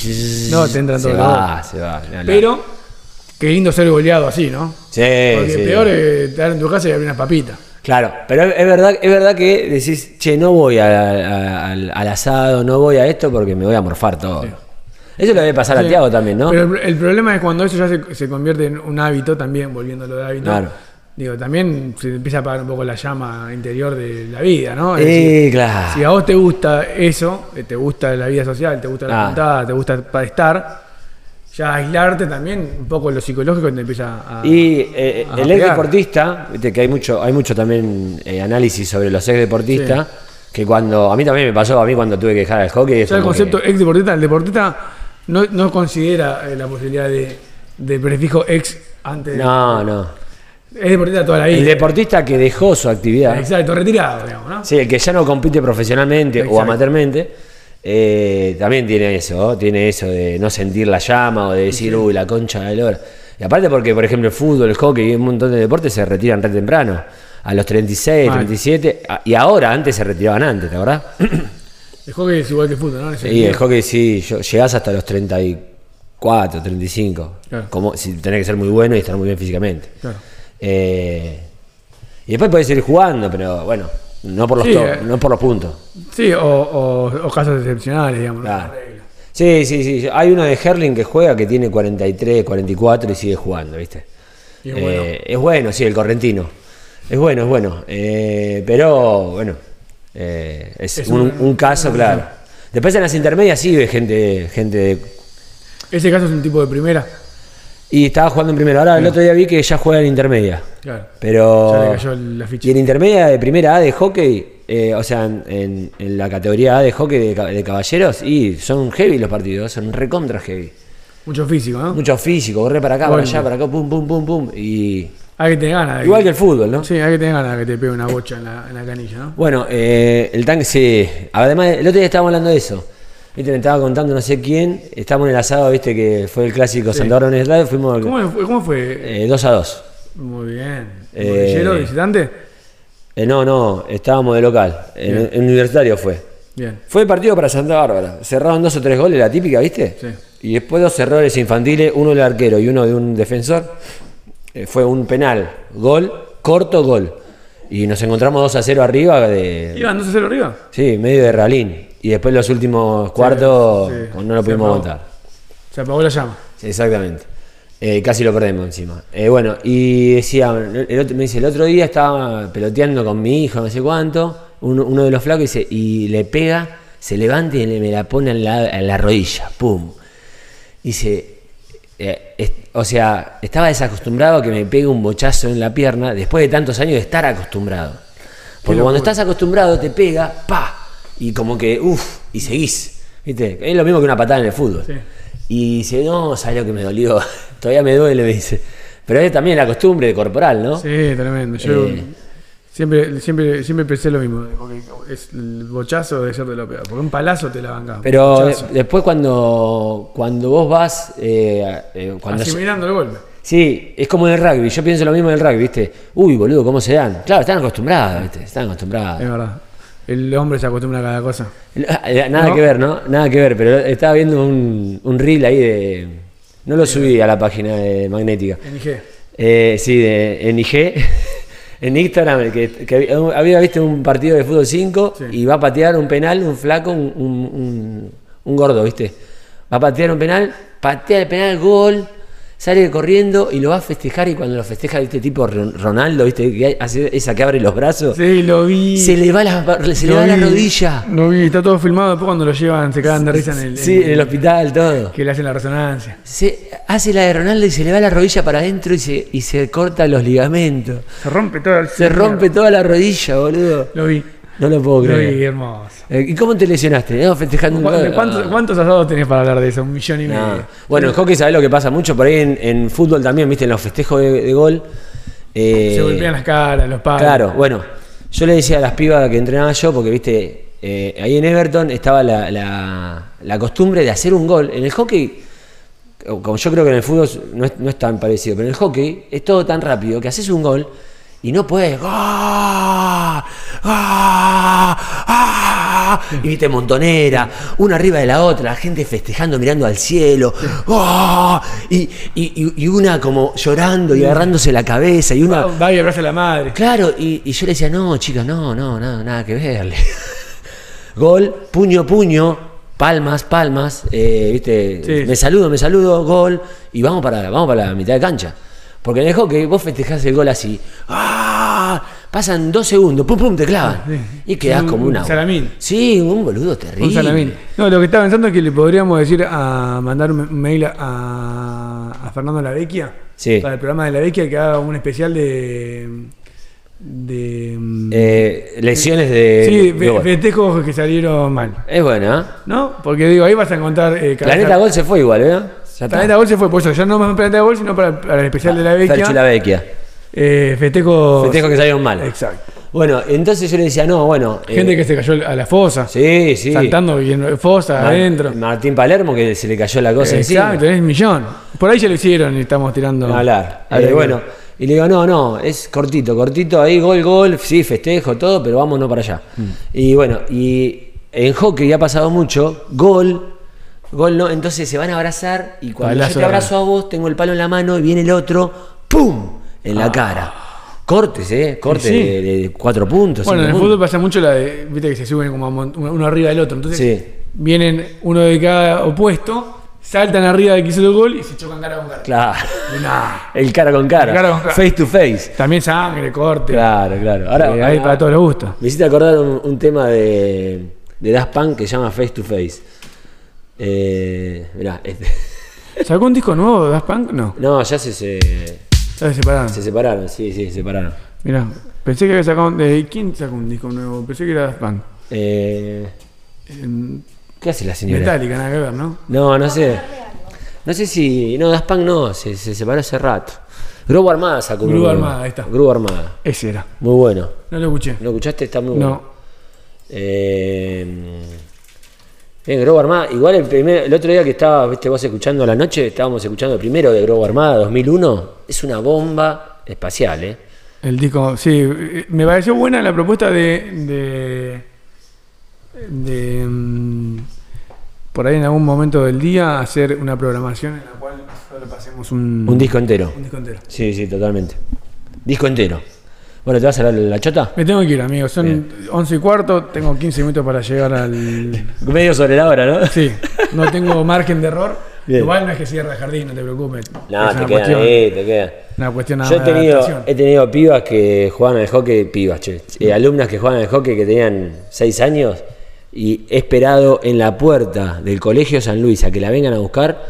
No, te entra se todo el va, se va. Pero Qué lindo ser goleado así, ¿no? Sí, Porque sí. peor es estar en tu casa y abrir unas papitas. Claro, pero es verdad, es verdad que decís, che, no voy a- a- al, al asado, no voy a esto porque me voy a morfar todo. Eso le debe pasar a Sí. Tiago también, ¿no? Pero el, el problema es cuando eso ya se, se convierte en un hábito también, volviéndolo de hábito. Claro. Digo, también se empieza a apagar un poco la llama interior de la vida, ¿no? Es Eh, decir, claro. Si a vos te gusta eso, eh, te gusta la vida social, te gusta la Ah. juntada, te gusta para estar, ya aislarte también un poco lo psicológico te empieza a. Y eh, a el ex deportista, viste que hay mucho, hay mucho también eh, análisis sobre los ex deportistas, que cuando, a mí también me pasó, a mí cuando tuve que dejar el hockey, es Ya el que- concepto ex deportista, el deportista no, no considera eh, la posibilidad de, de prefijo ex antes. de- No, no. Es deportista toda la vida. El deportista que dejó su actividad, Exacto, retirado, digamos, ¿no? sí, el que ya no compite profesionalmente o amateurmente, eh, también tiene eso, ¿no? tiene eso de no sentir la llama o de decir, uy, la concha de la hora. Y aparte porque, por ejemplo, el fútbol, el hockey y un montón de deportes se retiran re temprano, a los 36, Mal. 37, a- y ahora antes se retiraban antes, ¿te acordás? El hockey es igual que el fútbol, ¿no? Y el hockey sí, yo- llegás hasta los 34, 35. Claro. Como, si tenés que ser muy bueno y estar muy bien físicamente. Claro. Eh, y después podés seguir jugando, pero bueno, no por los, Sí, eh. no por los puntos. Sí, o, o- o casos excepcionales, digamos. Sí, sí, sí. Hay uno de Herling que juega que tiene 43, 44 y sigue jugando, ¿viste? Y es bueno. Eh, es bueno, sí, el correntino. Es bueno, es bueno. Eh, pero, bueno, es, Es un, un- un caso, claro. Después en las intermedias sí ve gente, gente de Ese caso es un tipo de primera. Y estaba jugando en primera. Ahora el otro día vi que ya juega en intermedia. Claro. Pero. Ya le cayó la ficha. Y en intermedia de primera A de hockey, eh, o sea, en, la categoría A de hockey de, ca- de caballeros, y son heavy los partidos, son recontra heavy. Mucho físico, ¿no? Mucho físico, corre para acá, Bueno. para allá, para acá, pum, pum, pum, pum. Y. Hay que tener ganas. Igual que el fútbol, ¿no? Sí, hay que tener ganas de que te pegue una bocha en la, en la canilla, ¿no? Bueno, eh, el tanque sí. Además, el otro día estábamos hablando de eso. Viste, me estaba contando no sé quién. Estábamos en el asado, viste, que fue el clásico Sí. Santa Bárbara fuimos ¿Cómo fue? ¿Cómo fue? 2 a 2. Muy bien. Eh, ¿Bolillero, visitante? Eh, no, no, estábamos de local. En, en universitario fue. Bien. Fue el partido para Santa Bárbara. Cerraron dos o tres goles, la típica, ¿viste? Sí. Y después dos errores infantiles, uno del arquero y uno de un defensor. Eh, fue un penal, gol, corto gol. Y nos encontramos 2 a 0 arriba de. ¿Iban 2 a 0 arriba? Sí, medio de ralín. Y después los últimos cuartos sí. no lo pudimos aguantar. Se apagó la llama. Exactamente. Eh, casi lo perdemos encima. Eh, bueno, y decía, el otro- me dice, el otro día estaba peloteando con mi hijo, no sé cuánto, uno, uno de los flacos dice, y le pega, se levanta y le- me la pone en la, en la rodilla, pum. Dice, eh, es- o sea, estaba desacostumbrado a que me pegue un bochazo en la pierna después de tantos años de estar acostumbrado. Porque cuando estás acostumbrado te pega, pa, y como que, uff, y seguís. ¿Viste? Es lo mismo que una patada en el fútbol. Sí. Y dice, no, ¿sabes lo que me dolió? <laughs> Todavía me duele, me dice. Pero es también la costumbre corporal, ¿no? Sí, tremendo. Yo Eh. siempre, siempre, siempre pensé lo mismo. Porque es, el bochazo debe ser de lo peor. Porque un palazo te la bancaba. Pero de- después cuando, cuando vos vas, eh, eh, cuando Asimilando el golpe. Sí, es como en el rugby. Yo pienso lo mismo en el rugby, ¿viste? Uy, boludo, ¿cómo se dan? Claro, están acostumbrados, ¿viste? Están acostumbrados. Es verdad. El hombre se acostumbra a cada cosa. <laughs> Nada ¿No? que ver, ¿no? Nada que ver, pero estaba viendo un, un reel ahí de... No lo subí a la página de Magnética. En IG. Eh, sí, de, en IG, <laughs> en Instagram, que, que había, visto un partido de fútbol 5 Sí. y va a patear un penal, un flaco, un, un- un- un gordo, ¿viste? Va a patear un penal, patea el penal, gol, sale corriendo y lo va a festejar y cuando lo festeja, ¿viste? Tipo Ron- Ronaldo, ¿viste? Que hace esa que abre los brazos, Sí, lo vi. se le va la, se le va la rodilla. Lo vi, está todo filmado. Después cuando lo llevan, se cagan de risa en el, Sí, en el hospital, todo. Que le hacen la resonancia. Se hace la de Ronaldo y se le va la rodilla para adentro y se, y se corta los ligamentos. Se rompe todo el Se rompe toda la rodilla, boludo. Lo vi. No lo puedo creer. hermoso. Eh, ¿Y cómo te lesionaste? No, festejando un ¿Cu- gol. ¿Cuántos, cuántos asados tenés para hablar de eso? Un millón y medio. Bueno, en hockey sabés lo que pasa mucho, por ahí en, en fútbol también, viste, en los festejos de, de gol. eh, Se golpean las caras, los palos. Claro, bueno, yo le decía a las pibas que entrenaba yo, porque viste, eh, ahí en Everton estaba la, la- la costumbre de hacer un gol. En el hockey, como yo creo que en el fútbol no es, no es tan parecido, pero en el hockey es todo tan rápido que haces un gol y no puedes. ¡Ah! ¡Ah! ¡Ah! Y viste, montonera, una arriba de la otra, la gente festejando, mirando al cielo. ¡Ah! Y, y- y- una como llorando y agarrándose la cabeza. Y una. Va y abraza a la madre. Claro, y, y yo le decía, no, chicas, no, no, nada, nada que verle. <laughs> gol, puño, puño, palmas, palmas, eh, viste, Sí. me saludo, me saludo, gol, y vamos para, vamos para la mitad de cancha. Porque en el hockey vos festejás el gol así, ¡ah! pasan dos segundos, pum, pum, te clavan. Y quedás Un- como una. un salamín. Sí, un boludo terrible. Un salamín. No, lo que estaba pensando es que le podríamos decir a mandar un mail a, a Fernando La Vecchia Sí. para el programa de La Vecchia que haga un especial de. de. Eh, lecciones de. sí, de festejos que salieron mal. Es buena. ¿eh? ¿No? Porque digo, ahí vas a encontrar. Eh, Planeta Gol se fue igual, ¿eh? Ya. Planeta Gol se fue, por eso ya no más Planeta Gol, sino para, para el especial de La Ferchu La Vecchia. Vecchia. Eh, festejos. Festejos que salieron mal. Exacto. Bueno, entonces yo le decía, no, bueno. eh, Gente que se cayó a la fosa. Sí, sí. Saltando y en fosa Mar- adentro. Martín Palermo, que se le cayó la cosa Exacto, encima. tenés un millón. Por ahí ya lo hicieron y estamos tirando. Ni hablar. Que- bueno, y le digo, no, no, es cortito, cortito, ahí gol, gol, sí, festejo, todo, pero vámonos para allá. Mm. Y bueno, y en hockey ha pasado mucho, gol, gol no, entonces se van a abrazar y cuando Palazo yo te de abrazo a vos, tengo el palo en la mano y viene el otro, ¡pum! en la cara. Cortes, ¿eh? Cortes Ah. Sí. de, de cuatro puntos. Bueno, en el fútbol pasa mucho la de, viste que se suben como uno arriba del otro. Entonces Sí. vienen uno de cada opuesto, saltan arriba del que hizo el gol y se chocan cara con cara. Claro. Nah. El cara con cara. Cara con cara. Face to face. También sangre, corte. Claro, claro. Ahora, Eh, hay para todos los gustos. Me hiciste acordar un, un tema de, de Daft Punk que se llama Face to Face. Eh, mirá, este- <laughs> ¿Sacó un disco nuevo de Daft Punk? No. no, ya se, se, Ya se separaron. se separaron, sí, sí, se separaron. Mirá, pensé que había sacado. de- ¿Quién sacó un disco nuevo? Pensé que era Daft Punk. Eh, ¿Qué hace la señora? Metallica, nada que ver, ¿no? No, no sé. No sé si. No, Daft Punk no, se, se separó hace rato. Grupo Armada sacó Grupo. Armada, ahí está. Grupo Armada. Ese era. Muy bueno. No lo escuché. ¿Lo escuchaste? Está muy bueno. No. Eh, bien, Grobo Armada. Igual el primer, el otro día que estaba, viste, vos escuchando a la noche, estábamos escuchando el primero de Grobo Armada 2001. Es una bomba espacial, ¿eh? El disco, sí, me pareció buena la propuesta de. de. de, mm, por ahí en algún momento del día hacer una programación en la cual solo pasemos un. Un disco entero. un disco entero. Sí, sí, totalmente. Disco entero. Bueno, ¿te vas a la, la chota? Me tengo que ir, amigos. Son 11 y cuarto, tengo 15 minutos para llegar al. <laughs> Medio sobre la hora, ¿no? Sí, no tengo margen de error. Bien. Igual no es que cierre el jardín, no te preocupes. No, es te queda cuestión, ahí, te queda. una cuestión Yo he tenido, he tenido pibas que jugaban al hockey, pibas, che, eh, alumnas que jugaban al hockey que tenían 6 años y he esperado en la puerta del colegio San Luis a que la vengan a buscar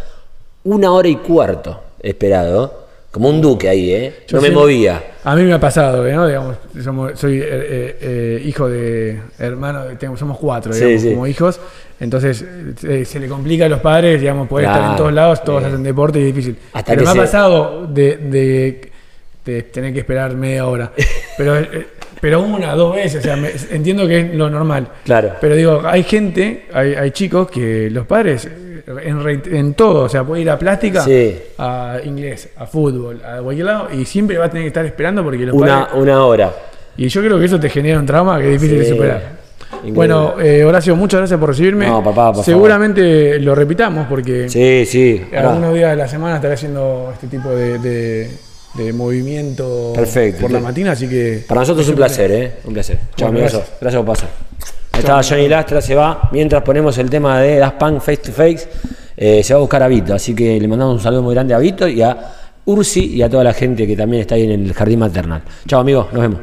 una hora y cuarto. He esperado, como un duque ahí, ¿eh? Yo no me movía. A mí me ha pasado. ¿no? Digamos, somos- soy eh, eh, eh, hijo de hermano, tengo- somos cuatro, digamos, sí. como hijos. Entonces se le complica a los padres, digamos, poder estar en todos lados, todos hacen deporte y es difícil. Hasta Pero que me se- ha pasado de, de- de tener que esperar media hora. <laughs> Pero, pero una, dos veces, o sea, me- entiendo que es lo normal. Claro. Pero digo, hay gente, hay, hay chicos que los padres en, re- en todo, o sea, puede ir a plástica, Sí. a inglés, a fútbol, a cualquier lado, y siempre va a tener que estar esperando porque los Una, padres. una hora. Y yo creo que eso te genera un trauma que es difícil de superar. Increíble. Bueno, eh, Horacio, muchas gracias por recibirme. No, papá, por Seguramente lo repitamos porque Sí, sí. algunos días de la semana estaré haciendo este tipo de, de- de movimiento Perfecto. por la mañana, así que. Para nosotros es un placer, ¿eh? Un placer. Chao, Bueno, amigos. Gracias. por pasar. Ahí estaba Johnny Lastra, se va. Mientras ponemos el tema de Daft Punk Face to Face, eh, se va a buscar a Vito. Así que le mandamos un saludo muy grande a Vito y a Ursi y a toda la gente que también está ahí en el jardín maternal. Chao, amigos. Nos vemos.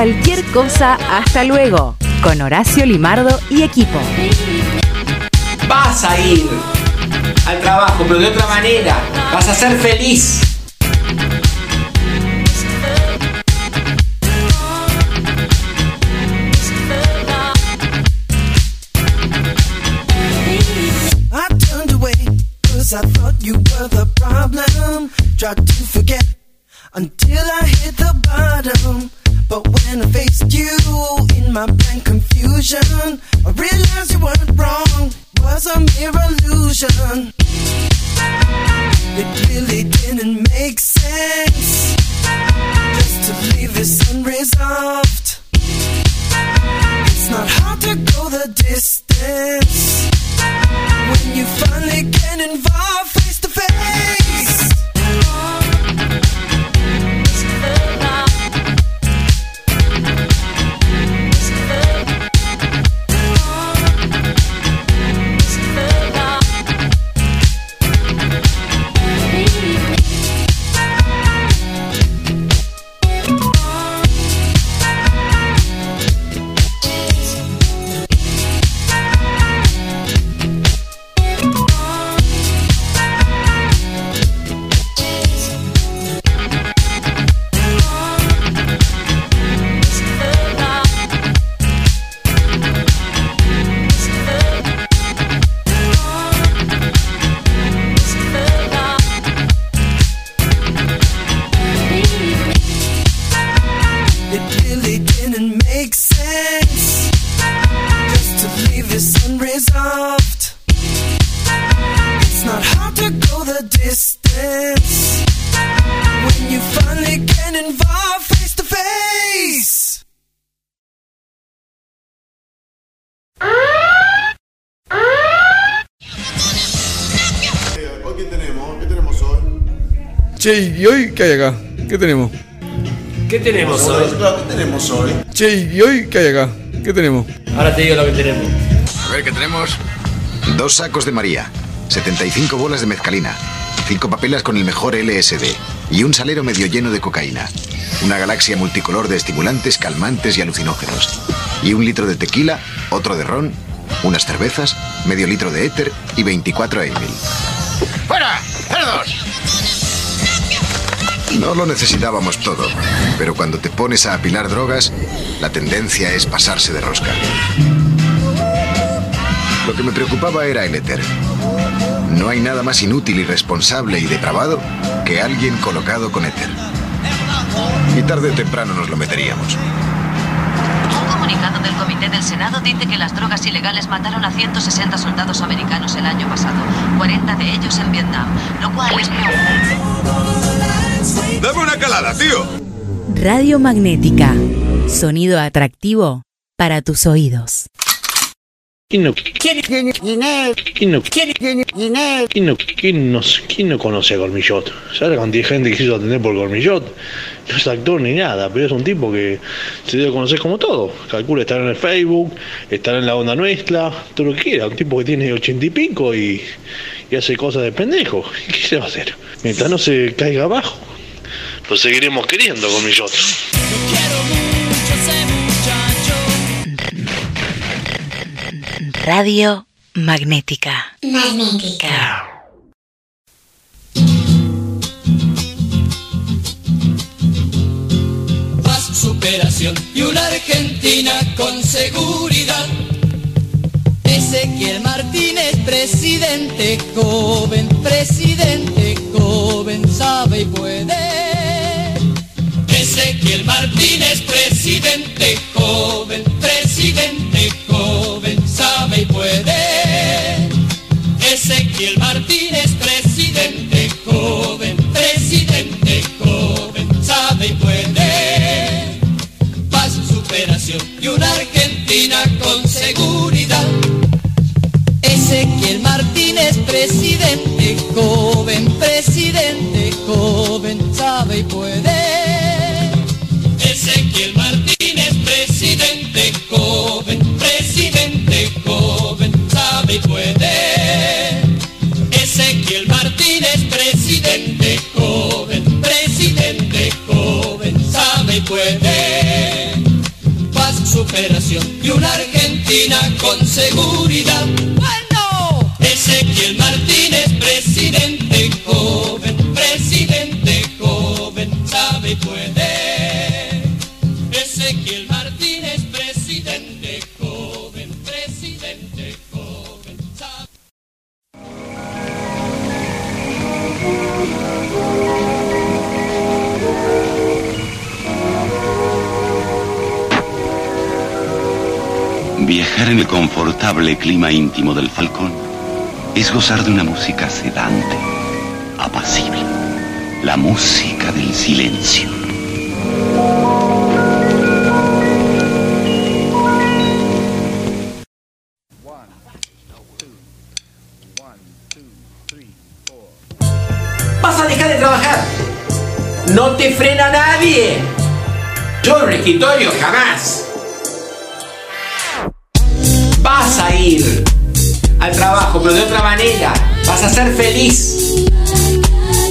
Cualquier Cosa Hasta Luego con Horacio Limardo y equipo. Vas a ir al trabajo, pero de otra manera. Vas a ser feliz. I turned away cause I thought you were the problem. Tried to forget until I hit the bottom. But when I faced you in my blank confusion, I realized you weren't wrong. Was a mere illusion. It really didn't make sense just to leave this unresolved. It's not hard to go the distance when you finally get involved face to face. Che, ¿y hoy qué hay acá? ¿Qué tenemos? ¿Qué tenemos hoy? Claro, ¿Qué tenemos hoy? Che, ¿y hoy qué hay acá? ¿Qué tenemos? Ahora te digo lo que tenemos. A ver qué tenemos. Dos sacos de María, 75 bolas de mezcalina, cinco papelas con el mejor LSD y un salero medio lleno de cocaína. Una galaxia multicolor de estimulantes, calmantes y alucinógenos. Y un litro de tequila, otro de ron, unas cervezas, medio litro de éter y 24 Emil. ¡Fuera! ¡Cerdos! No lo necesitábamos todo, pero cuando te pones a apilar drogas, la tendencia es pasarse de rosca. Lo que me preocupaba era el éter. No hay nada más inútil, irresponsable y depravado que alguien colocado con éter. Y tarde o temprano nos lo meteríamos. Un comunicado del Comité del Senado dice que las drogas ilegales mataron a 160 soldados americanos el año pasado, 40 de ellos en Vietnam, lo cual es ¡Dame una calada, tío! Radio Magnética. Sonido atractivo para tus oídos. ¿Quién no, quién, quién no, quién no, quién no, quién no, quién no conoce a Gormillot? ¿Sabes la cantidad de gente que hizo atender por Gormillot? No es actor ni nada, pero es un tipo que se debe conocer como todo. Calcula estar en el Facebook, estar en la onda nuestra, todo lo que quiera. Un tipo que tiene ochenta y pico y, y hace cosas de pendejo. ¿Qué se va a hacer? Mientras no se caiga abajo, lo seguiremos queriendo, Gormillot. Radio Magnética. Magnética. Paz, superación y una Argentina con seguridad. Ezequiel Martínez, presidente joven, presidente joven, sabe y puede. Gabriel Martínez, presidente joven, presidente joven, sabe y puede. Ezequiel Martínez, presidente joven, presidente joven, sabe y puede. Paz, superación y una Argentina con seguridad. Ezequiel Martínez, presidente joven, presidente joven, sabe y puede. Puede. Paz, superación y una Argentina con seguridad. ¡Bueno! Ezequiel Martínez, presidente joven, presidente joven, sabe y puede. Viajar en el confortable clima íntimo del Falcón es gozar de una música sedante, apacible, la música del silencio. Vas a dejar de trabajar. No te frena nadie. Yo en escritorio jamás. Vas a ir al trabajo, pero de otra manera. Vas a ser feliz.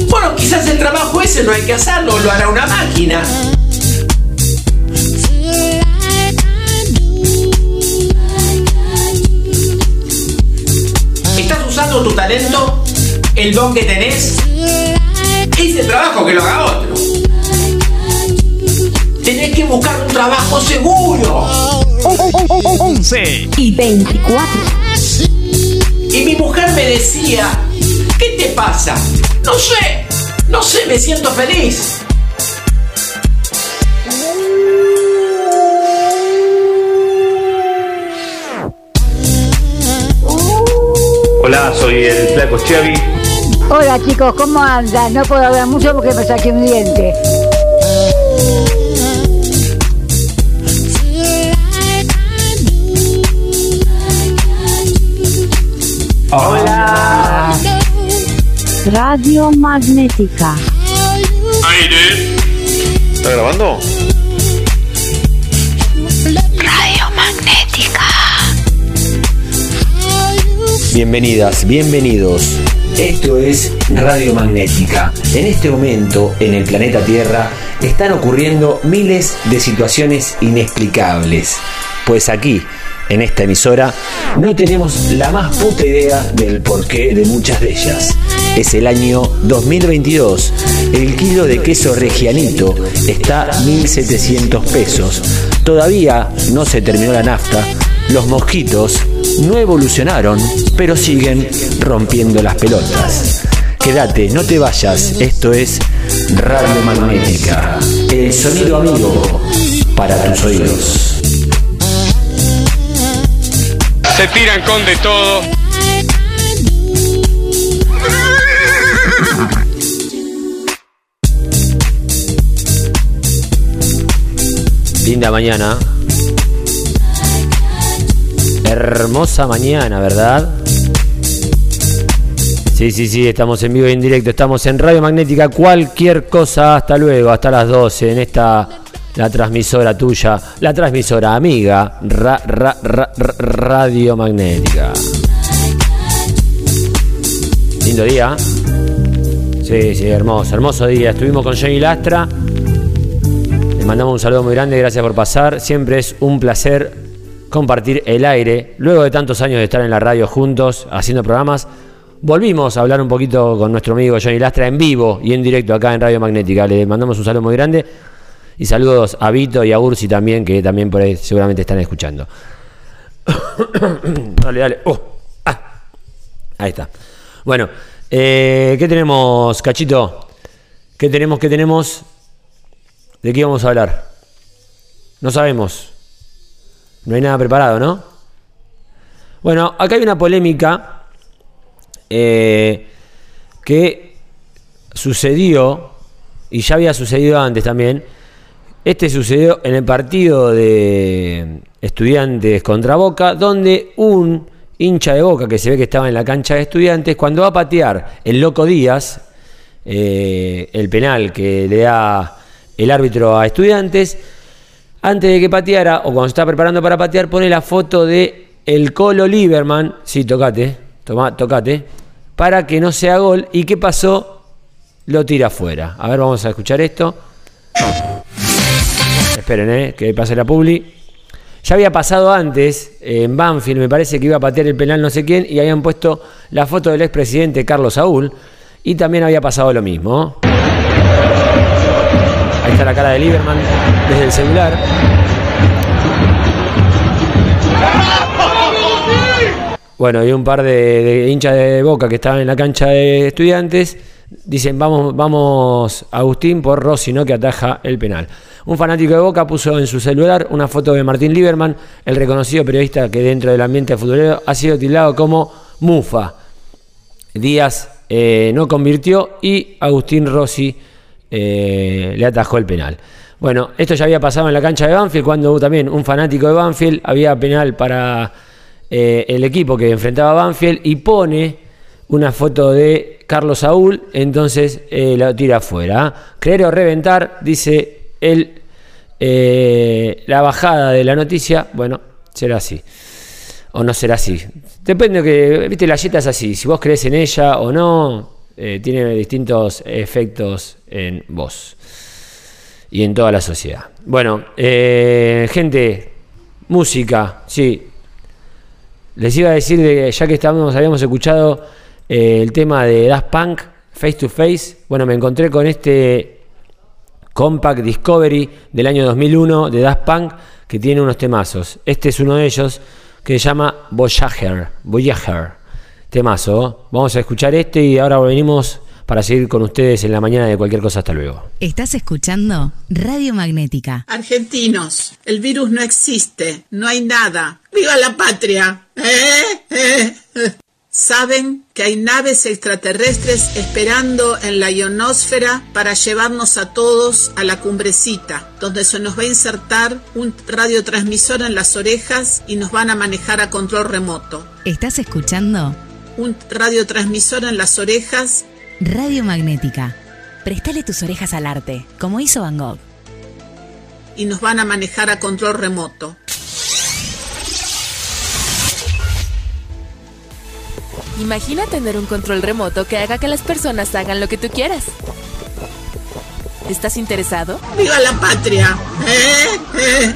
Bueno, quizás el trabajo ese no hay que hacerlo, lo hará una máquina. ¿Estás usando tu talento? ¿El don que tenés? Ese trabajo que lo haga otro. Tenés que buscar un trabajo seguro. 11 y 24. Y mi mujer me decía, ¿qué te pasa? No sé, no sé, me siento feliz. Hola, soy el Flaco Chevy. Hola chicos, ¿cómo andan? No puedo hablar mucho porque me saqué un diente. Hola. Radio Magnética. Aire. ¿Está grabando? Radio Magnética. Bienvenidas, bienvenidos. Esto es Radio Magnética. En este momento, en el planeta Tierra, están ocurriendo miles de situaciones inexplicables. Pues aquí, en esta emisora, no tenemos la más puta idea del porqué de muchas de ellas. Es el año 2022. El kilo de queso regianito está 1.700 pesos. Todavía no se terminó la nafta. Los mosquitos no evolucionaron, pero siguen rompiendo las pelotas. Quédate, no te vayas. Esto es Radio Magnética. El sonido amigo para tus oídos. Se tiran con de todo. Linda mañana. Hermosa mañana, ¿verdad? Sí, sí, sí, estamos en vivo y en directo, estamos en Radio Magnética, cualquier cosa, hasta luego, hasta las 12, en esta, la transmisora tuya, la transmisora amiga, ra, ra, ra, ra- Radio Magnética. Lindo día. Sí, sí, hermoso, hermoso día. Estuvimos con Johnny Lastra. Le mandamos un saludo muy grande, gracias por pasar. Siempre es un placer compartir el aire. Luego de tantos años de estar en la radio juntos, haciendo programas, volvimos a hablar un poquito con nuestro amigo Johnny Lastra en vivo y en directo acá en Radio Magnética. Le mandamos un saludo muy grande y saludos a Vito y a Ursi también, que también por ahí seguramente están escuchando. <coughs> dale, dale. Oh, ah. Ahí está. Bueno, eh, ¿qué tenemos, Cachito? ¿Qué tenemos? ¿Qué tenemos? ¿De qué vamos a hablar? No sabemos. No hay nada preparado, ¿no? Bueno, acá hay una polémica eh, que sucedió, y ya había sucedido antes también, este sucedió en el partido de estudiantes contra Boca, donde un hincha de Boca que se ve que estaba en la cancha de estudiantes, cuando va a patear el loco Díaz, eh, el penal que le da el árbitro a estudiantes, antes de que pateara, o cuando se está preparando para patear, pone la foto de el Colo Lieberman, sí, tocate, toma, tocate, para que no sea gol. ¿Y qué pasó? Lo tira afuera. A ver, vamos a escuchar esto. Esperen, eh, que pase la publi. Ya había pasado antes, eh, en Banfield, me parece que iba a patear el penal no sé quién, y habían puesto la foto del expresidente Carlos Saúl, y también había pasado lo mismo. Ahí está la cara de Lieberman desde el celular. Bueno, y un par de, de hinchas de boca que estaban en la cancha de estudiantes dicen vamos, vamos Agustín por Rossi, ¿no? que ataja el penal. Un fanático de Boca puso en su celular una foto de Martín Lieberman, el reconocido periodista que dentro del ambiente futbolero ha sido tildado como Mufa. Díaz eh, no convirtió y Agustín Rossi eh, le atajó el penal. Bueno, esto ya había pasado en la cancha de Banfield cuando también un fanático de Banfield había penal para eh, el equipo que enfrentaba a Banfield y pone una foto de Carlos Saúl, entonces eh, la tira afuera. Creer o reventar, dice él, eh, la bajada de la noticia, bueno, será así. O no será así. Depende que, viste, la yeta es así. Si vos crees en ella o no, eh, tiene distintos efectos en vos y en toda la sociedad. Bueno, eh, gente, música, sí. Les iba a decir, de, ya que estábamos, habíamos escuchado eh, el tema de Daft Punk, Face to Face. Bueno, me encontré con este Compact Discovery del año 2001 de Daft Punk que tiene unos temazos. Este es uno de ellos que se llama Voyager. Voyager. Temazo. Vamos a escuchar este y ahora venimos para seguir con ustedes en la mañana de cualquier cosa. Hasta luego. Estás escuchando Radio Magnética. Argentinos, el virus no existe, no hay nada. ¡Viva la patria! ¿Eh? ¿Eh? Saben que hay naves extraterrestres esperando en la ionosfera para llevarnos a todos a la cumbrecita, donde se nos va a insertar un radiotransmisor en las orejas y nos van a manejar a control remoto. ¿Estás escuchando? Un radiotransmisor en las orejas Radio Magnética. Prestale tus orejas al arte, como hizo Van Gogh. y nos van a manejar a control remoto. Imagina tener un control remoto que haga que las personas hagan lo que tú quieras. ¿Estás interesado? ¡Viva la patria! <laughs> ¿Eh? ¿Eh?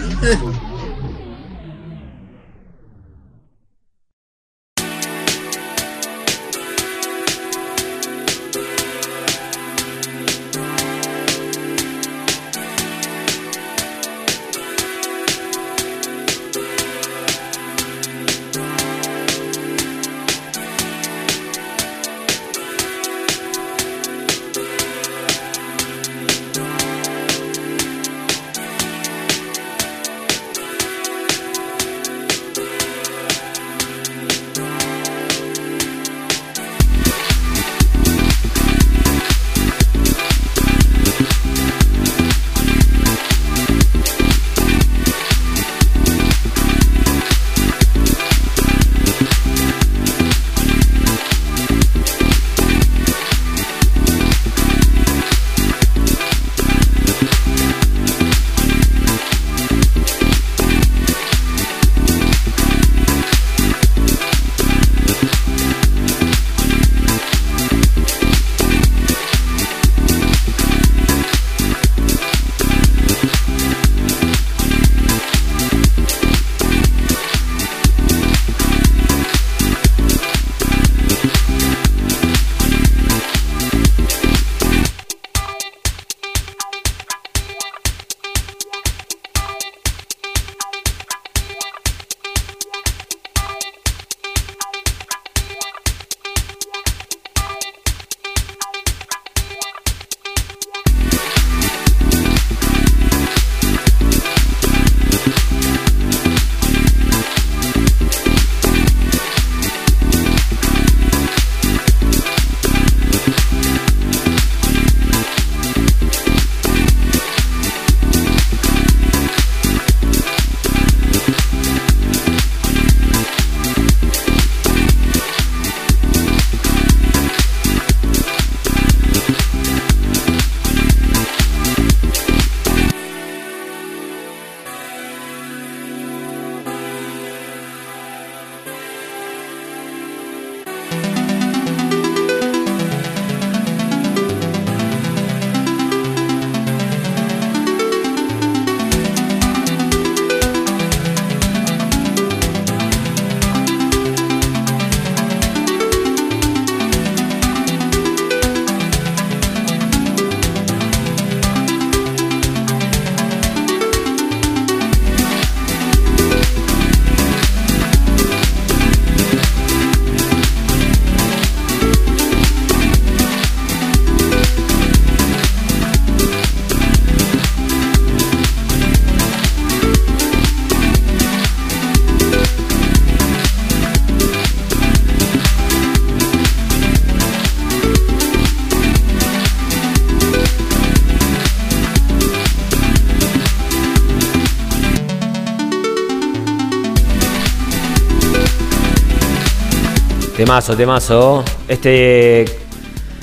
Temazo, temazo. Este,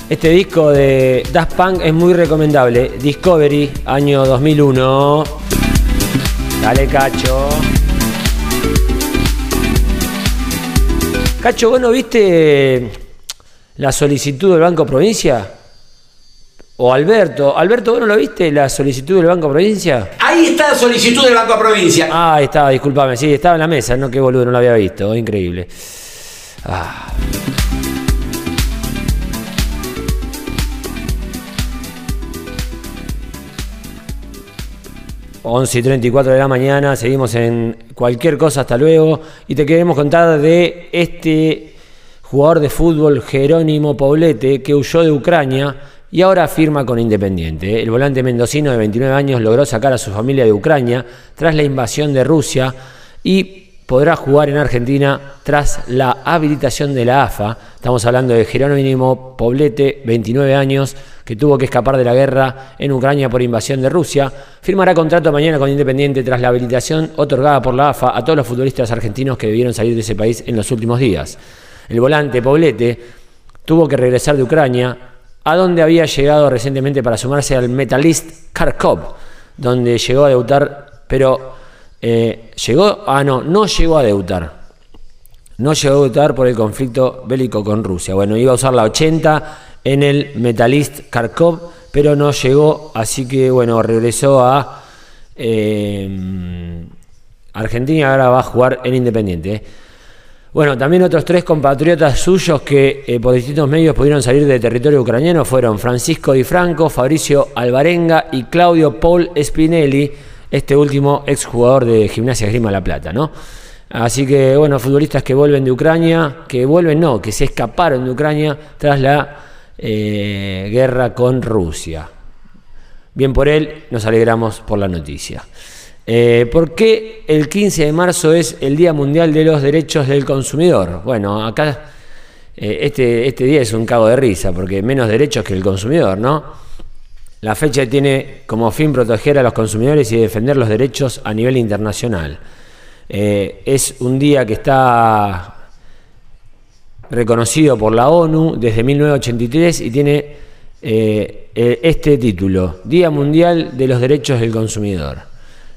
este disco de Daft Punk es muy recomendable. Discovery, año 2001. Dale, Cacho. Cacho, ¿vos no viste la solicitud del Banco Provincia? O Alberto. Alberto, ¿vos no lo viste la solicitud del Banco Provincia? Ahí está la solicitud del Banco Provincia. Ah, ahí estaba, discúlpame. Sí, estaba en la mesa. No, qué boludo, no lo había visto. Increíble. Ah. Once y 34 de la mañana, seguimos en cualquier cosa, hasta luego. Y te queremos contar de este jugador de fútbol Jerónimo Poblete que huyó de Ucrania y ahora firma con Independiente. El volante mendocino de 29 años logró sacar a su familia de Ucrania tras la invasión de Rusia y podrá jugar en Argentina tras la habilitación de la AFA. Estamos hablando de Jerónimo Poblete, 29 años, que tuvo que escapar de la guerra en Ucrania por invasión de Rusia. Firmará contrato mañana con Independiente tras la habilitación otorgada por la AFA a todos los futbolistas argentinos que debieron salir de ese país en los últimos días. El volante Poblete tuvo que regresar de Ucrania, a donde había llegado recientemente para sumarse al Metalist Kharkov, donde llegó a debutar, pero eh, llegó, ah no, no llegó a debutar. No llegó a debutar por el conflicto bélico con Rusia. Bueno, iba a usar la 80 en el Metalist Kharkov, pero no llegó, así que bueno, regresó a eh, Argentina, ahora va a jugar en Independiente. Bueno, también otros tres compatriotas suyos que eh, por distintos medios pudieron salir de territorio ucraniano fueron Francisco Di Franco, Fabricio Alvarenga y Claudio Paul Spinelli este último exjugador de Gimnasia Grima La Plata, ¿no? Así que, bueno, futbolistas que vuelven de Ucrania, que vuelven, no, que se escaparon de Ucrania tras la eh, guerra con Rusia. Bien por él, nos alegramos por la noticia. Eh, ¿Por qué el 15 de marzo es el Día Mundial de los Derechos del Consumidor? Bueno, acá eh, este, este día es un cago de risa, porque menos derechos que el consumidor, ¿no? La fecha tiene como fin proteger a los consumidores y defender los derechos a nivel internacional. Eh, es un día que está reconocido por la ONU desde 1983 y tiene eh, eh, este título, Día Mundial de los Derechos del Consumidor.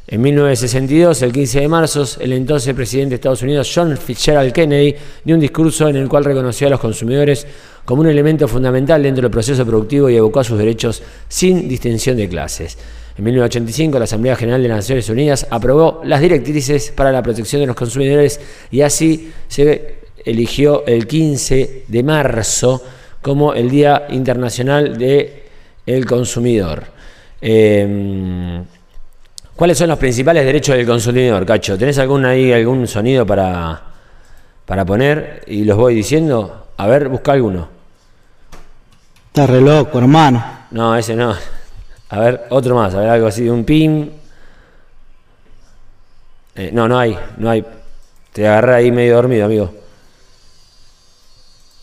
En 1962, el 15 de marzo, el entonces presidente de Estados Unidos, John Fitzgerald Kennedy, dio un discurso en el cual reconoció a los consumidores como un elemento fundamental dentro del proceso productivo y evocó sus derechos sin distinción de clases. En 1985, la Asamblea General de las Naciones Unidas aprobó las directrices para la protección de los consumidores y así se eligió el 15 de marzo como el Día Internacional del Consumidor. Eh, ¿Cuáles son los principales derechos del consumidor, Cacho? ¿Tenés algún ahí algún sonido para, para poner y los voy diciendo? A ver, busca alguno. Está re loco, hermano. No, ese no. A ver, otro más, a ver, algo así, un pin. Eh, no, no hay, no hay. Te agarré ahí medio dormido, amigo.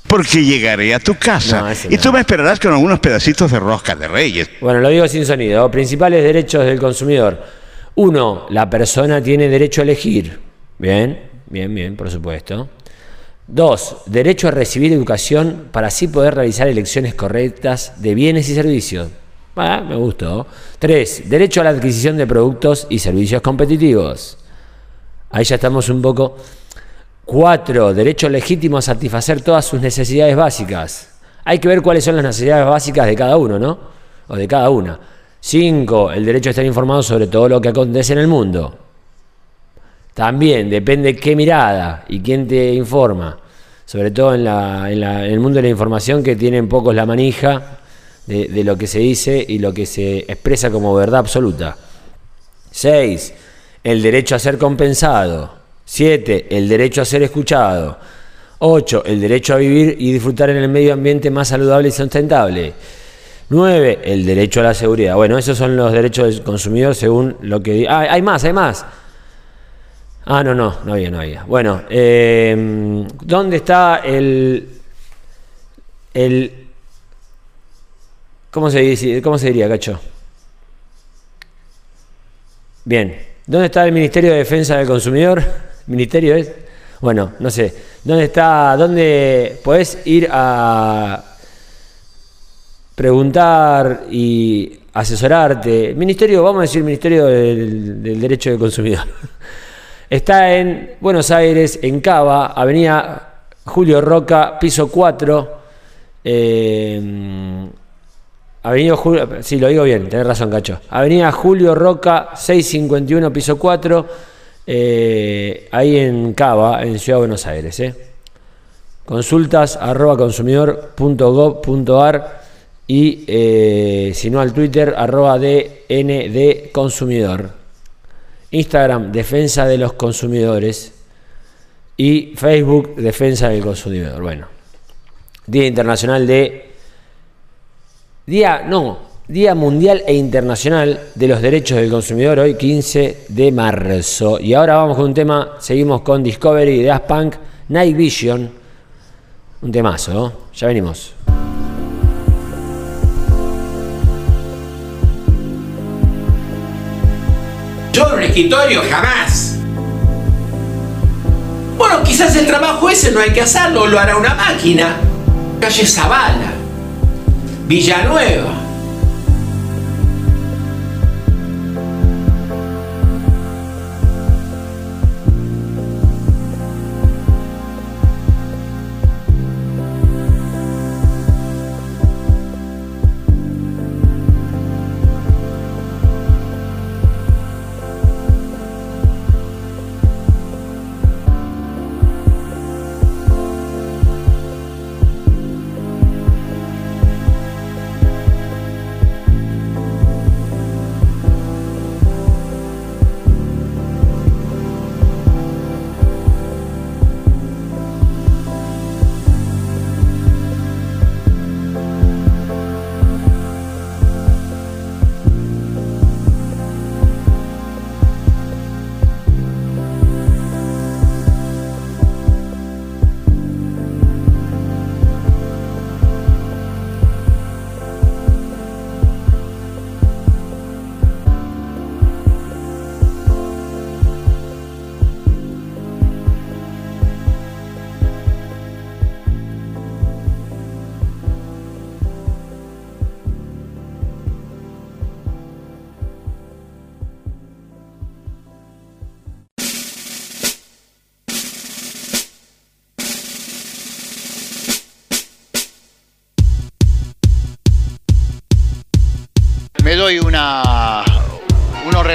Porque llegaré a tu casa No, y no. tú me esperarás con algunos pedacitos de rosca de reyes. Bueno, lo digo sin sonido. Principales derechos del consumidor. Uno, la persona tiene derecho a elegir. Bien, bien, bien, por supuesto. Dos, derecho a recibir educación para así poder realizar elecciones correctas de bienes y servicios. Ah, me gustó. Tres, derecho a la adquisición de productos y servicios competitivos. Ahí ya estamos un poco. Cuatro, derecho legítimo a satisfacer todas sus necesidades básicas. Hay que ver cuáles son las necesidades básicas de cada uno, ¿no? O de cada una. Cinco, el derecho a estar informado sobre todo lo que acontece en el mundo. También depende qué mirada y quién te informa. Sobre todo en, la- en la- en el mundo de la información que tienen pocos la manija de, de lo que se dice y lo que se expresa como verdad absoluta. 6. El derecho a ser compensado. 7. El derecho a ser escuchado. 8. El derecho a vivir y disfrutar en el medio ambiente más saludable y sustentable. 9. El derecho a la seguridad. Bueno, esos son los derechos del consumidor según lo que... Ah, hay más, hay más. Ah, no, no, no había, no había. Bueno, eh, ¿dónde está el... el ¿Cómo se, dice, ¿Cómo se diría, Cacho? Bien. ¿Dónde está el Ministerio de Defensa del Consumidor? ¿Ministerio es? Bueno, no sé. ¿Dónde está? ¿Dónde podés ir a preguntar y asesorarte? Ministerio, vamos a decir Ministerio del, del Derecho del Consumidor. Está en Buenos Aires, en Cava, Avenida Julio Roca, piso 4. eh, Avenida Julio, sí, lo digo bien, tenés razón, Cacho. Avenida Julio Roca, 651, piso 4, eh, ahí en Cava, en Ciudad de Buenos Aires. eh. Consultas arroba consumidor.gov.ar y eh, si no al Twitter arroba DND Consumidor. Instagram, Defensa de los Consumidores. Y Facebook, Defensa del Consumidor. Bueno, Día Internacional de Día, no, Día Mundial e Internacional de los Derechos del Consumidor, hoy 15 de marzo. Y ahora vamos con un tema, seguimos con Discovery de Daft Punk, Night Vision. Un temazo, ¿no? Ya venimos. Escritorio jamás. Bueno, quizás el trabajo ese no hay que hacerlo, lo hará una máquina. Calle Zavala, Villanueva.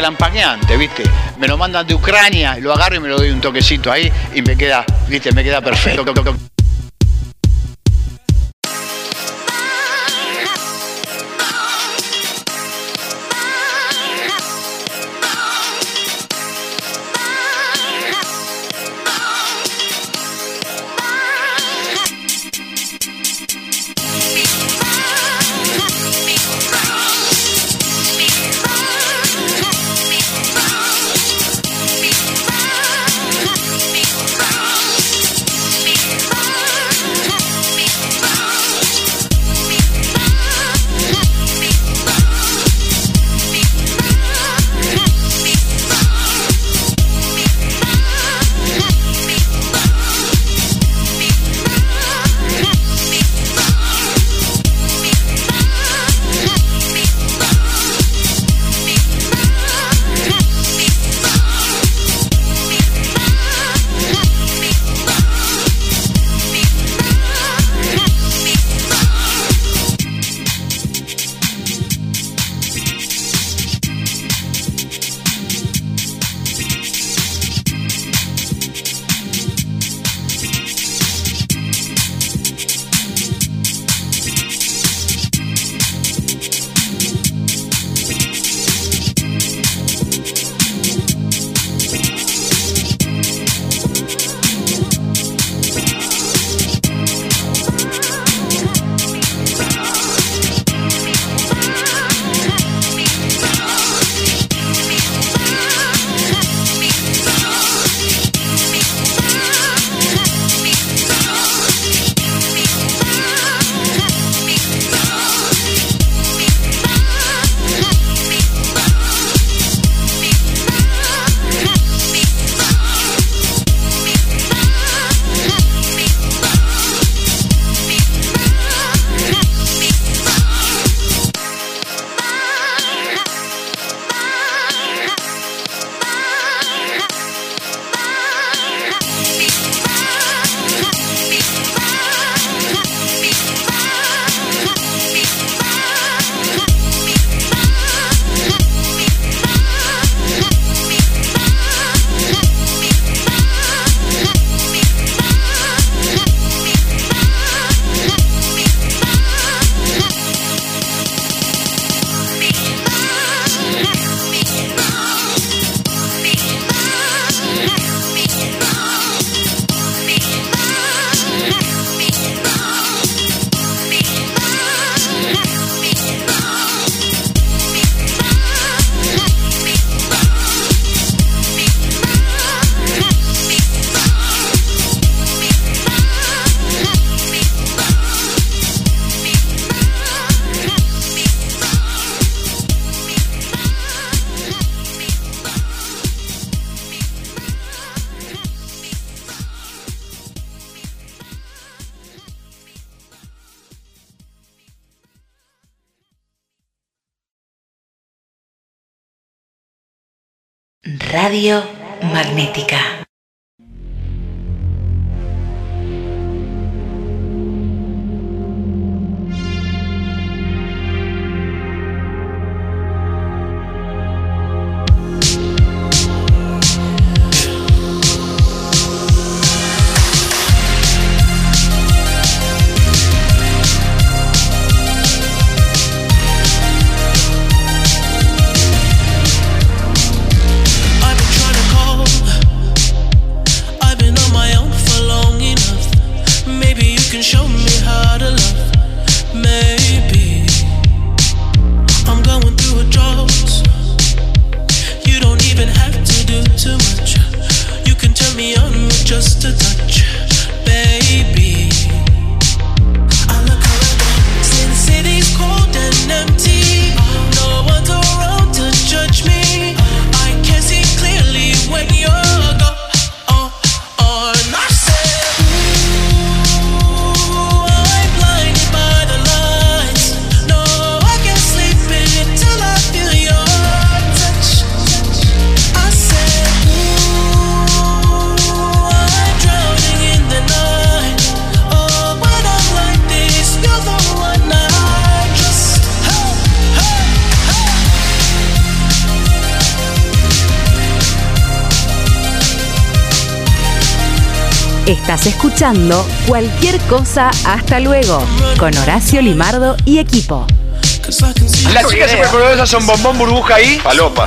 Relampagueante, ¿viste? Me lo mandan de Ucrania, lo agarro y me lo doy un toquecito ahí y me queda, ¿viste? Me queda perfecto. Cualquier cosa hasta luego con Horacio Limardo y equipo. Las chicas superpoderosas son bombón burbuja y palopa.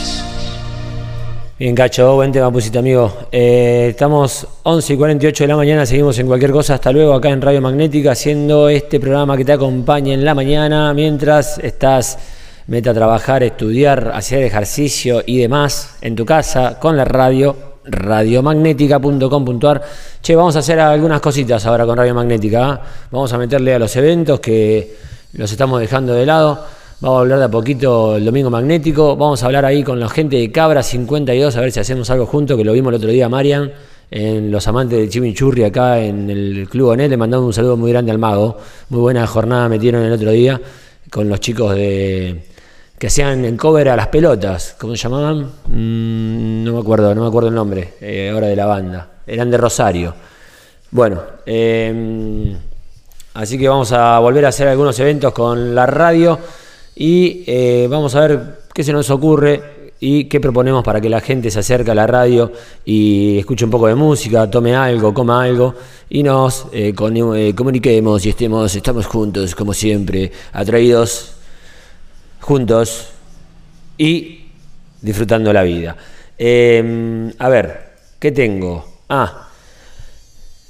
Bien, Cacho, buen tema pusiste, amigo. Eh, estamos 11 y 48 de la mañana, seguimos en cualquier cosa. Hasta luego acá en Radio Magnética, haciendo este programa que te acompaña en la mañana mientras estás meta a trabajar, estudiar, hacer ejercicio y demás en tu casa con la radio, radiomagnética.com.ar. Che, vamos a hacer algunas cositas ahora con Radio Magnética. ¿ah? Vamos a meterle a los eventos que los estamos dejando de lado. Vamos a hablar de a poquito el domingo magnético. Vamos a hablar ahí con la gente de Cabra 52, a ver si hacemos algo juntos, que lo vimos el otro día, Marian, en Los Amantes del Chimichurri, acá en el Club Onet. Le mandamos un saludo muy grande al mago. Muy buena jornada metieron el otro día con los chicos de que hacían en cover a las pelotas. ¿Cómo se llamaban? Mm, no me acuerdo, no me acuerdo el nombre eh, ahora de la banda. Eran de Rosario. Bueno, eh, así que vamos a volver a hacer algunos eventos con la radio y eh, vamos a ver qué se nos ocurre y qué proponemos para que la gente se acerque a la radio y escuche un poco de música, tome algo, coma algo y nos eh, eh, comuniquemos y estemos, estamos juntos como siempre, atraídos juntos y disfrutando la vida. Eh, a ver, ¿qué tengo? Ah,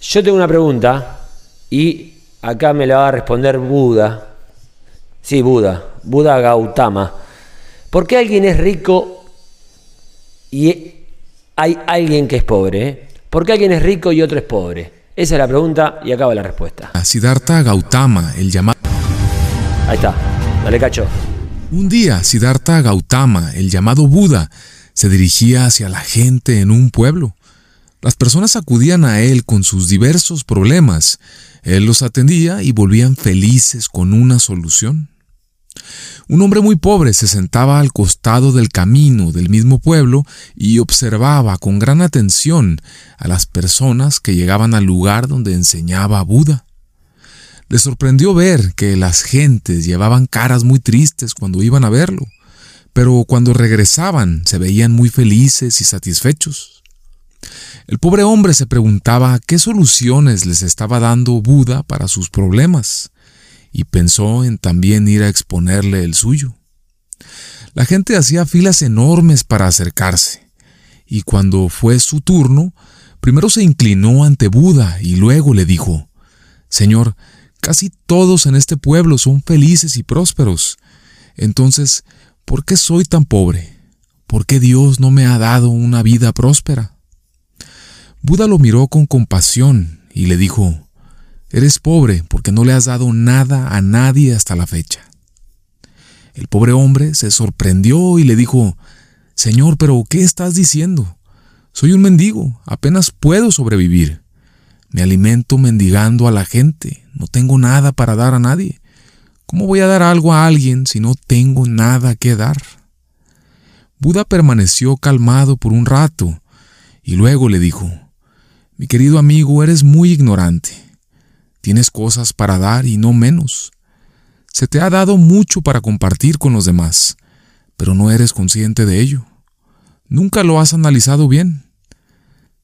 yo tengo una pregunta y acá me la va a responder Buda. Sí, Buda, Buda Gautama. ¿Por qué alguien es rico y hay alguien que es pobre? eh? ¿Por qué alguien es rico y otro es pobre? Esa es la pregunta y acaba la respuesta. Siddhartha Gautama, el llamado Ahí está, dale cacho. Un día, Siddhartha Gautama, el llamado Buda, se dirigía hacia la gente en un pueblo. Las personas acudían a él con sus diversos problemas. Él los atendía y volvían felices con una solución. Un hombre muy pobre se sentaba al costado del camino del mismo pueblo y observaba con gran atención a las personas que llegaban al lugar donde enseñaba Buda. Le sorprendió ver que las gentes llevaban caras muy tristes cuando iban a verlo, pero cuando regresaban se veían muy felices y satisfechos. El pobre hombre se preguntaba qué soluciones les estaba dando Buda para sus problemas, y pensó en también ir a exponerle el suyo. La gente hacía filas enormes para acercarse, y cuando fue su turno, primero se inclinó ante Buda y luego le dijo, Señor, casi todos en este pueblo son felices y prósperos. Entonces, ¿por qué soy tan pobre? ¿Por qué Dios no me ha dado una vida próspera? Buda lo miró con compasión y le dijo, Eres pobre porque no le has dado nada a nadie hasta la fecha. El pobre hombre se sorprendió y le dijo, Señor, pero ¿qué estás diciendo? Soy un mendigo, apenas puedo sobrevivir. Me alimento mendigando a la gente, no tengo nada para dar a nadie. ¿Cómo voy a dar algo a alguien si no tengo nada que dar? Buda permaneció calmado por un rato y luego le dijo, Mi querido amigo, eres muy ignorante. Tienes cosas para dar y no menos. Se te ha dado mucho para compartir con los demás, pero no eres consciente de ello. Nunca lo has analizado bien.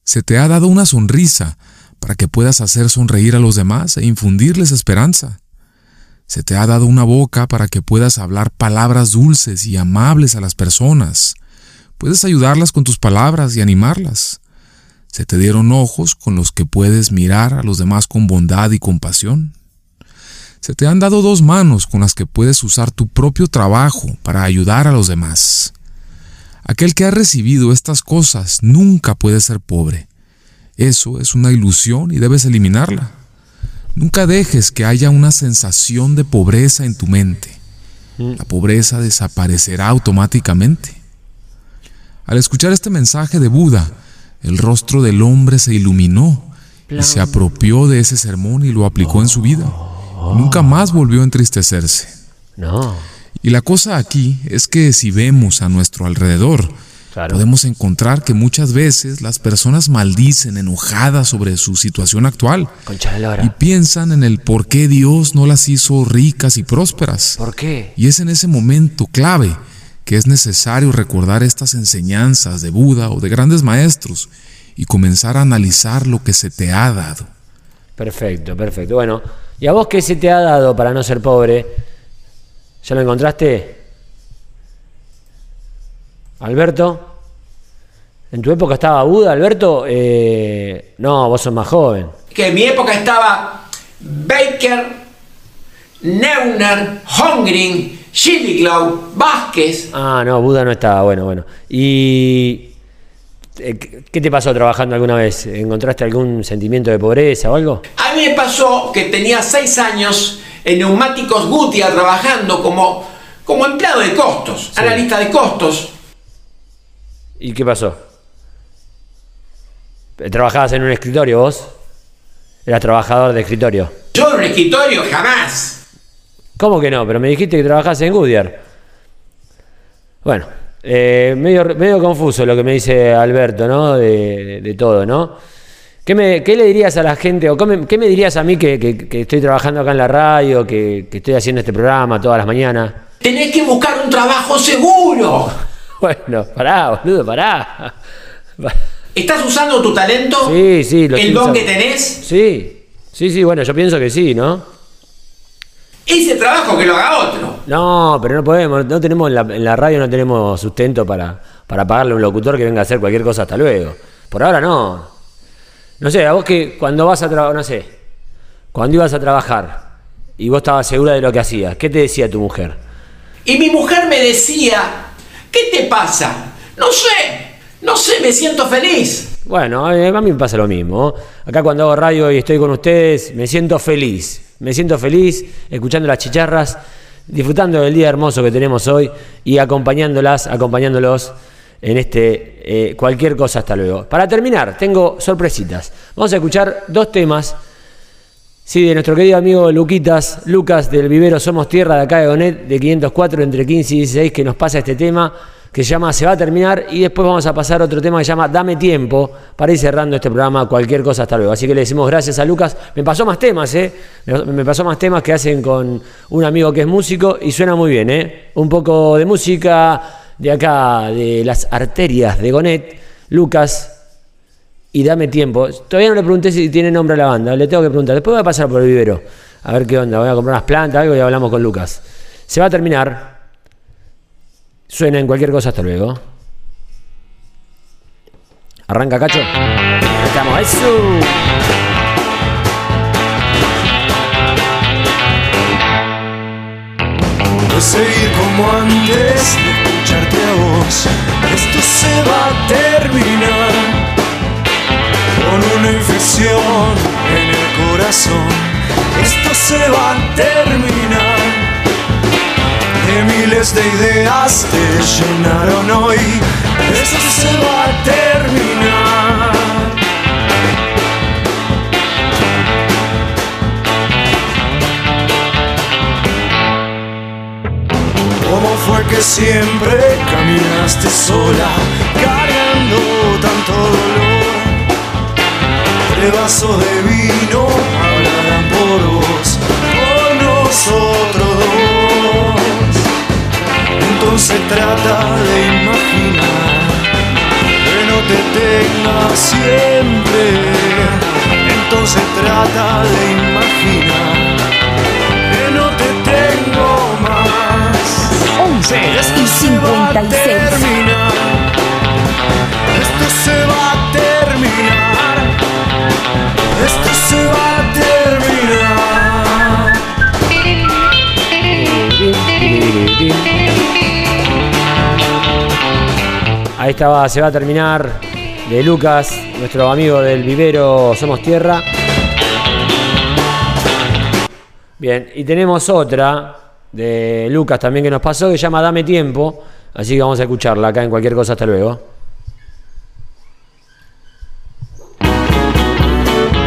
Se te ha dado una sonrisa para que puedas hacer sonreír a los demás e infundirles esperanza. Se te ha dado una boca para que puedas hablar palabras dulces y amables a las personas. Puedes ayudarlas con tus palabras y animarlas. Se te dieron ojos con los que puedes mirar a los demás con bondad y compasión. Se te han dado dos manos con las que puedes usar tu propio trabajo para ayudar a los demás. Aquel que ha recibido estas cosas nunca puede ser pobre. Eso es una ilusión y debes eliminarla. Nunca dejes que haya una sensación de pobreza en tu mente. La pobreza desaparecerá automáticamente. Al escuchar este mensaje de Buda, el rostro del hombre se iluminó y se apropió de ese sermón y lo aplicó en su vida. Nunca más volvió a entristecerse. No. Y la cosa aquí es que si vemos a nuestro alrededor, podemos encontrar que muchas veces las personas maldicen enojadas sobre su situación actual y piensan en el por qué Dios no las hizo ricas y prósperas. ¿Por qué? Y es en ese momento clave que es necesario recordar estas enseñanzas de Buda o de grandes maestros y comenzar a analizar lo que se te ha dado. Perfecto, perfecto. Bueno, ¿y a vos qué se te ha dado para no ser pobre? ¿Ya lo encontraste? Alberto, ¿en tu época estaba Buda, Alberto? Eh, no, vos sos más joven. Que en mi época estaba Baker, Neuner, Hongring, Schilliglau, Vázquez. Ah, no, Buda no estaba, bueno, bueno. ¿Y eh, qué te pasó trabajando alguna vez? ¿Encontraste algún sentimiento de pobreza o algo? A mí me pasó que tenía seis años en Neumáticos Gutia trabajando como, como empleado de costos, analista de costos. ¿Y qué pasó? ¿Trabajabas en un escritorio vos? ¿Eras trabajador de escritorio? Yo en un escritorio jamás. ¿Cómo que no? Pero me dijiste que trabajás en Goodyear. Bueno, eh, medio, medio confuso lo que me dice Alberto, ¿no? De, de todo, ¿no? ¿Qué, me, ¿Qué, le dirías a la gente o qué me, qué me dirías a mí que, que, que, estoy trabajando acá en la radio, que, que estoy haciendo este programa todas las mañanas? Tenés que buscar un trabajo seguro. Bueno, pará, boludo, pará. ¿Estás usando tu talento? Sí, sí. Lo ¿El don que tenés? Sí, sí, sí, bueno, yo pienso que sí, ¿no? Ese trabajo que lo haga otro. No, pero no podemos, no tenemos en la, en la radio no tenemos sustento para, para pagarle a un locutor que venga a hacer cualquier cosa hasta luego. Por ahora no. No sé, a vos que cuando vas a trabajar, no sé, cuando ibas a trabajar y vos estabas segura de lo que hacías, ¿qué te decía tu mujer? Y mi mujer me decía, ¿qué te pasa? No sé, no sé, me siento feliz. Bueno, a mí me pasa lo mismo. Acá cuando hago radio y estoy con ustedes, me siento feliz. Me siento feliz escuchando las chicharras disfrutando del día hermoso que tenemos hoy y acompañándolas, acompañándolos en este eh, cualquier cosa. Hasta luego. Para terminar, tengo sorpresitas. Vamos a escuchar dos temas. Sí, de nuestro querido amigo Luquitas, Lucas del Vivero Somos Tierra de acá de Donet, de 504 entre 15 y 16, que nos pasa este tema que se llama Se va a terminar y después vamos a pasar a otro tema que se llama Dame tiempo para ir cerrando este programa, cualquier cosa hasta luego. Así que le decimos gracias a Lucas. Me pasó más temas, ¿eh? Me pasó más temas que hacen con un amigo que es músico y suena muy bien, ¿eh? Un poco de música de acá, de las arterias de Gonet, Lucas. Y dame tiempo. Todavía no le pregunté si tiene nombre a la banda. Le tengo que preguntar. Después voy a pasar por el vivero. A ver qué onda. Voy a comprar unas plantas, algo y hablamos con Lucas. Se va a terminar. Suena en cualquier cosa, hasta luego. Arranca, cacho. Estamos, eso. seguir como antes, de escucharte a vos. Esto se va a terminar con una infección en el corazón. Esto se va a terminar. Miles de ideas te llenaron hoy. Esto se va a terminar. ¿Cómo fue que siempre caminaste sola, cargando tanto dolor? De vasos de vino hablarán por vos, por nosotros. Entonces trata de imaginar que no te tenga siempre. Entonces trata de imaginar que no te tengo más. 11 y 56. Esto se va a terminar. Esto se va a terminar. Ahí estaba, se va a terminar de Lucas, nuestro amigo del vivero Somos Tierra. Bien, y tenemos otra de Lucas también que nos pasó que se llama Dame Tiempo. Así que vamos a escucharla acá en cualquier cosa. Hasta luego.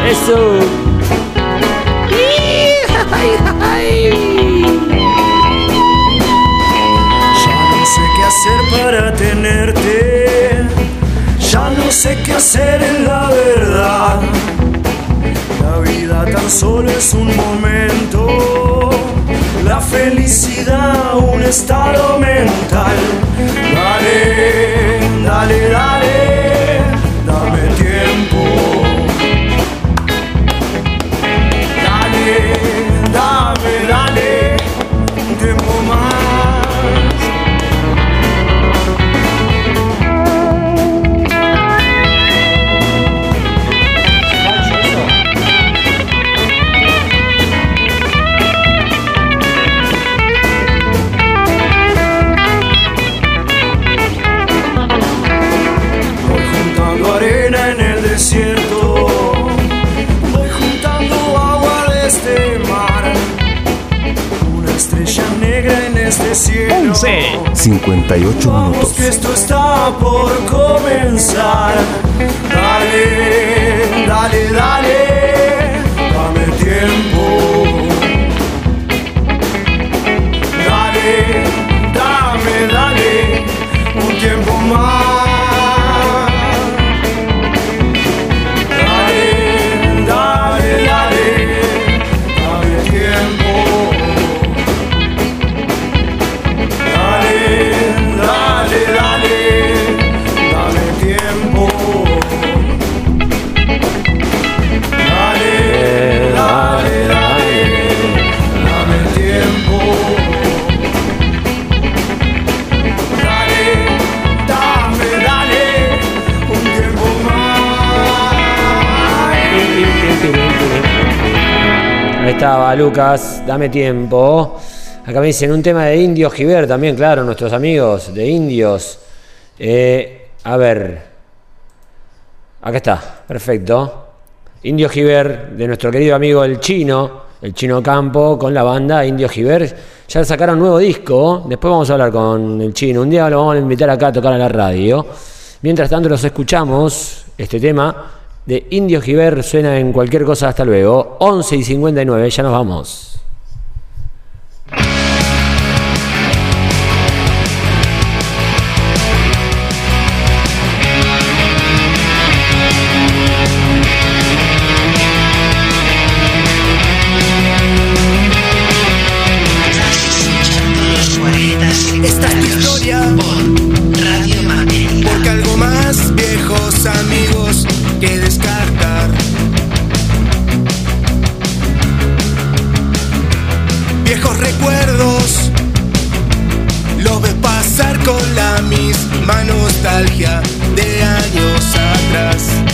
Eso. Ya no sé qué hacer para tenerte. No sé qué hacer en la verdad. La vida tan solo es un momento. La felicidad un estado mental. Dale, dale, dale. Este cielo. 58 Vamos minutos. que esto está por comenzar. Estaba Lucas, dame tiempo. Acá me dicen un tema de Indios Giver también, claro, nuestros amigos de Indios. Eh, a ver. Acá está, perfecto. Indio Giver, de nuestro querido amigo el chino, el chino Campo, con la banda Indio Giver. Ya sacaron nuevo disco. Después vamos a hablar con el chino. Un día lo vamos a invitar acá a tocar a la radio. Mientras tanto, los escuchamos. Este tema de Indio Giver suena en cualquier cosa. Hasta luego. 11 y 59. Ya nos vamos. Atrás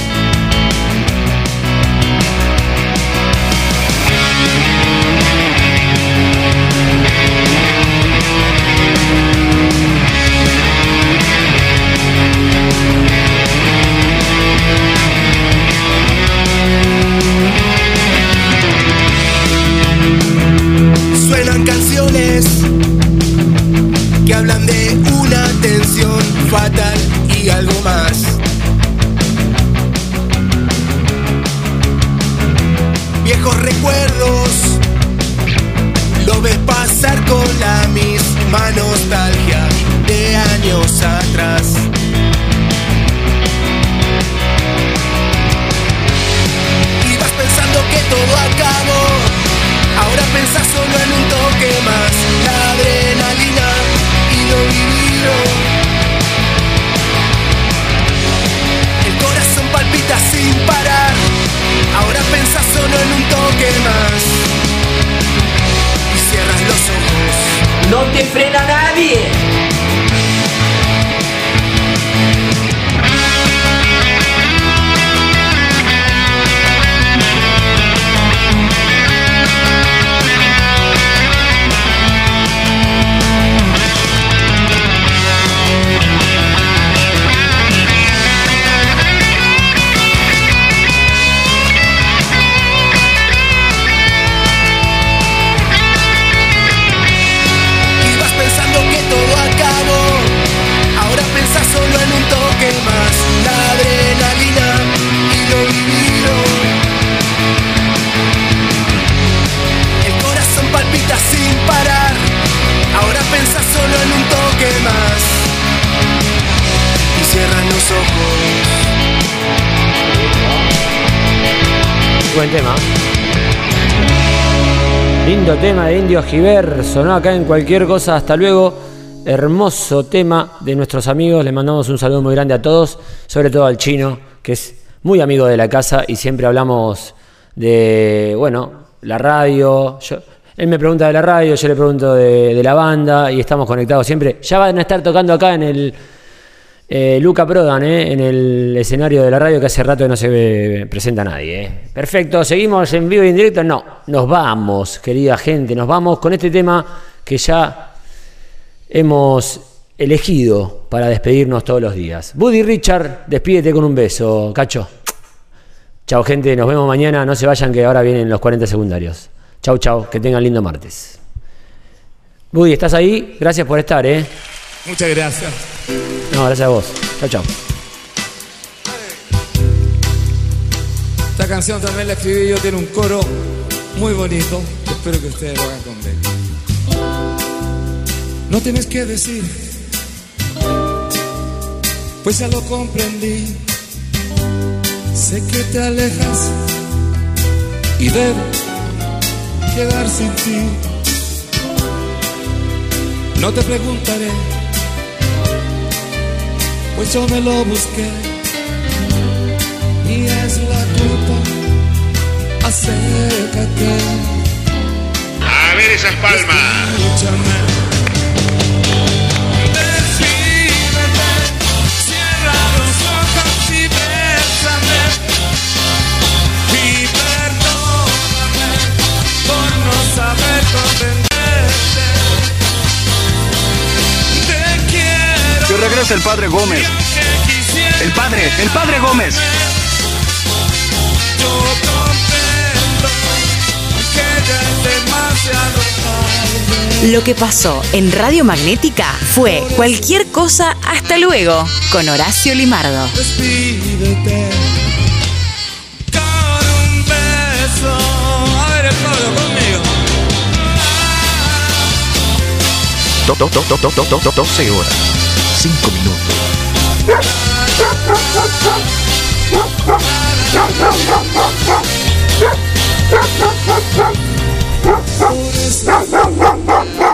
atrás. Ibas pensando que todo acabó. Ahora pensás solo en un toque más, la adrenalina y lo vivido. El corazón palpita sin parar. Ahora pensás solo en un toque más y cierras los ojos. No te frena nadie. Tema de Indio Giver. Sonó acá en cualquier cosa. Hasta luego. Hermoso tema de nuestros amigos. Le mandamos un saludo muy grande a todos. Sobre todo al chino, que es muy amigo de la casa y siempre hablamos de, bueno, la radio. Él me pregunta de la radio, yo le pregunto de la banda y estamos conectados siempre. Ya van a estar tocando acá en el eh, Luca Prodan, eh, en el escenario de la radio que hace rato no se presenta nadie. eh. Perfecto, seguimos en vivo y en directo. No, nos vamos, querida gente, nos vamos con este tema que ya hemos elegido para despedirnos todos los días. Buddy Richard, despídete con un beso, cacho. Chao, gente, nos vemos mañana. No se vayan que ahora vienen los 40 secundarios. Chau, chau, que tengan lindo martes. Buddy, ¿estás ahí? Gracias por estar, ¿eh? Muchas gracias. No, gracias a vos. Chau, chau. Esta canción también la escribí yo, tiene un coro muy bonito. Espero que ustedes lo hagan conmigo. No tienes que decir, pues ya lo comprendí. Sé que te alejas y debo quedar sin ti. No te preguntaré, pues yo me lo busqué y es la culpa. Acércate. A ver esas palmas. Escúchame. Decídete, Que regrese el padre Gómez. El padre, el padre Gómez. Yo comprendo que ya es demasiado tarde. Lo que pasó en Radio Magnética fue cualquier cosa hasta luego con Horacio Limardo. Despídete con un beso. A ver el coro conmigo. Do- do- do- do- do- do- do- 12 horas, 5 minutos.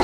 <laughs>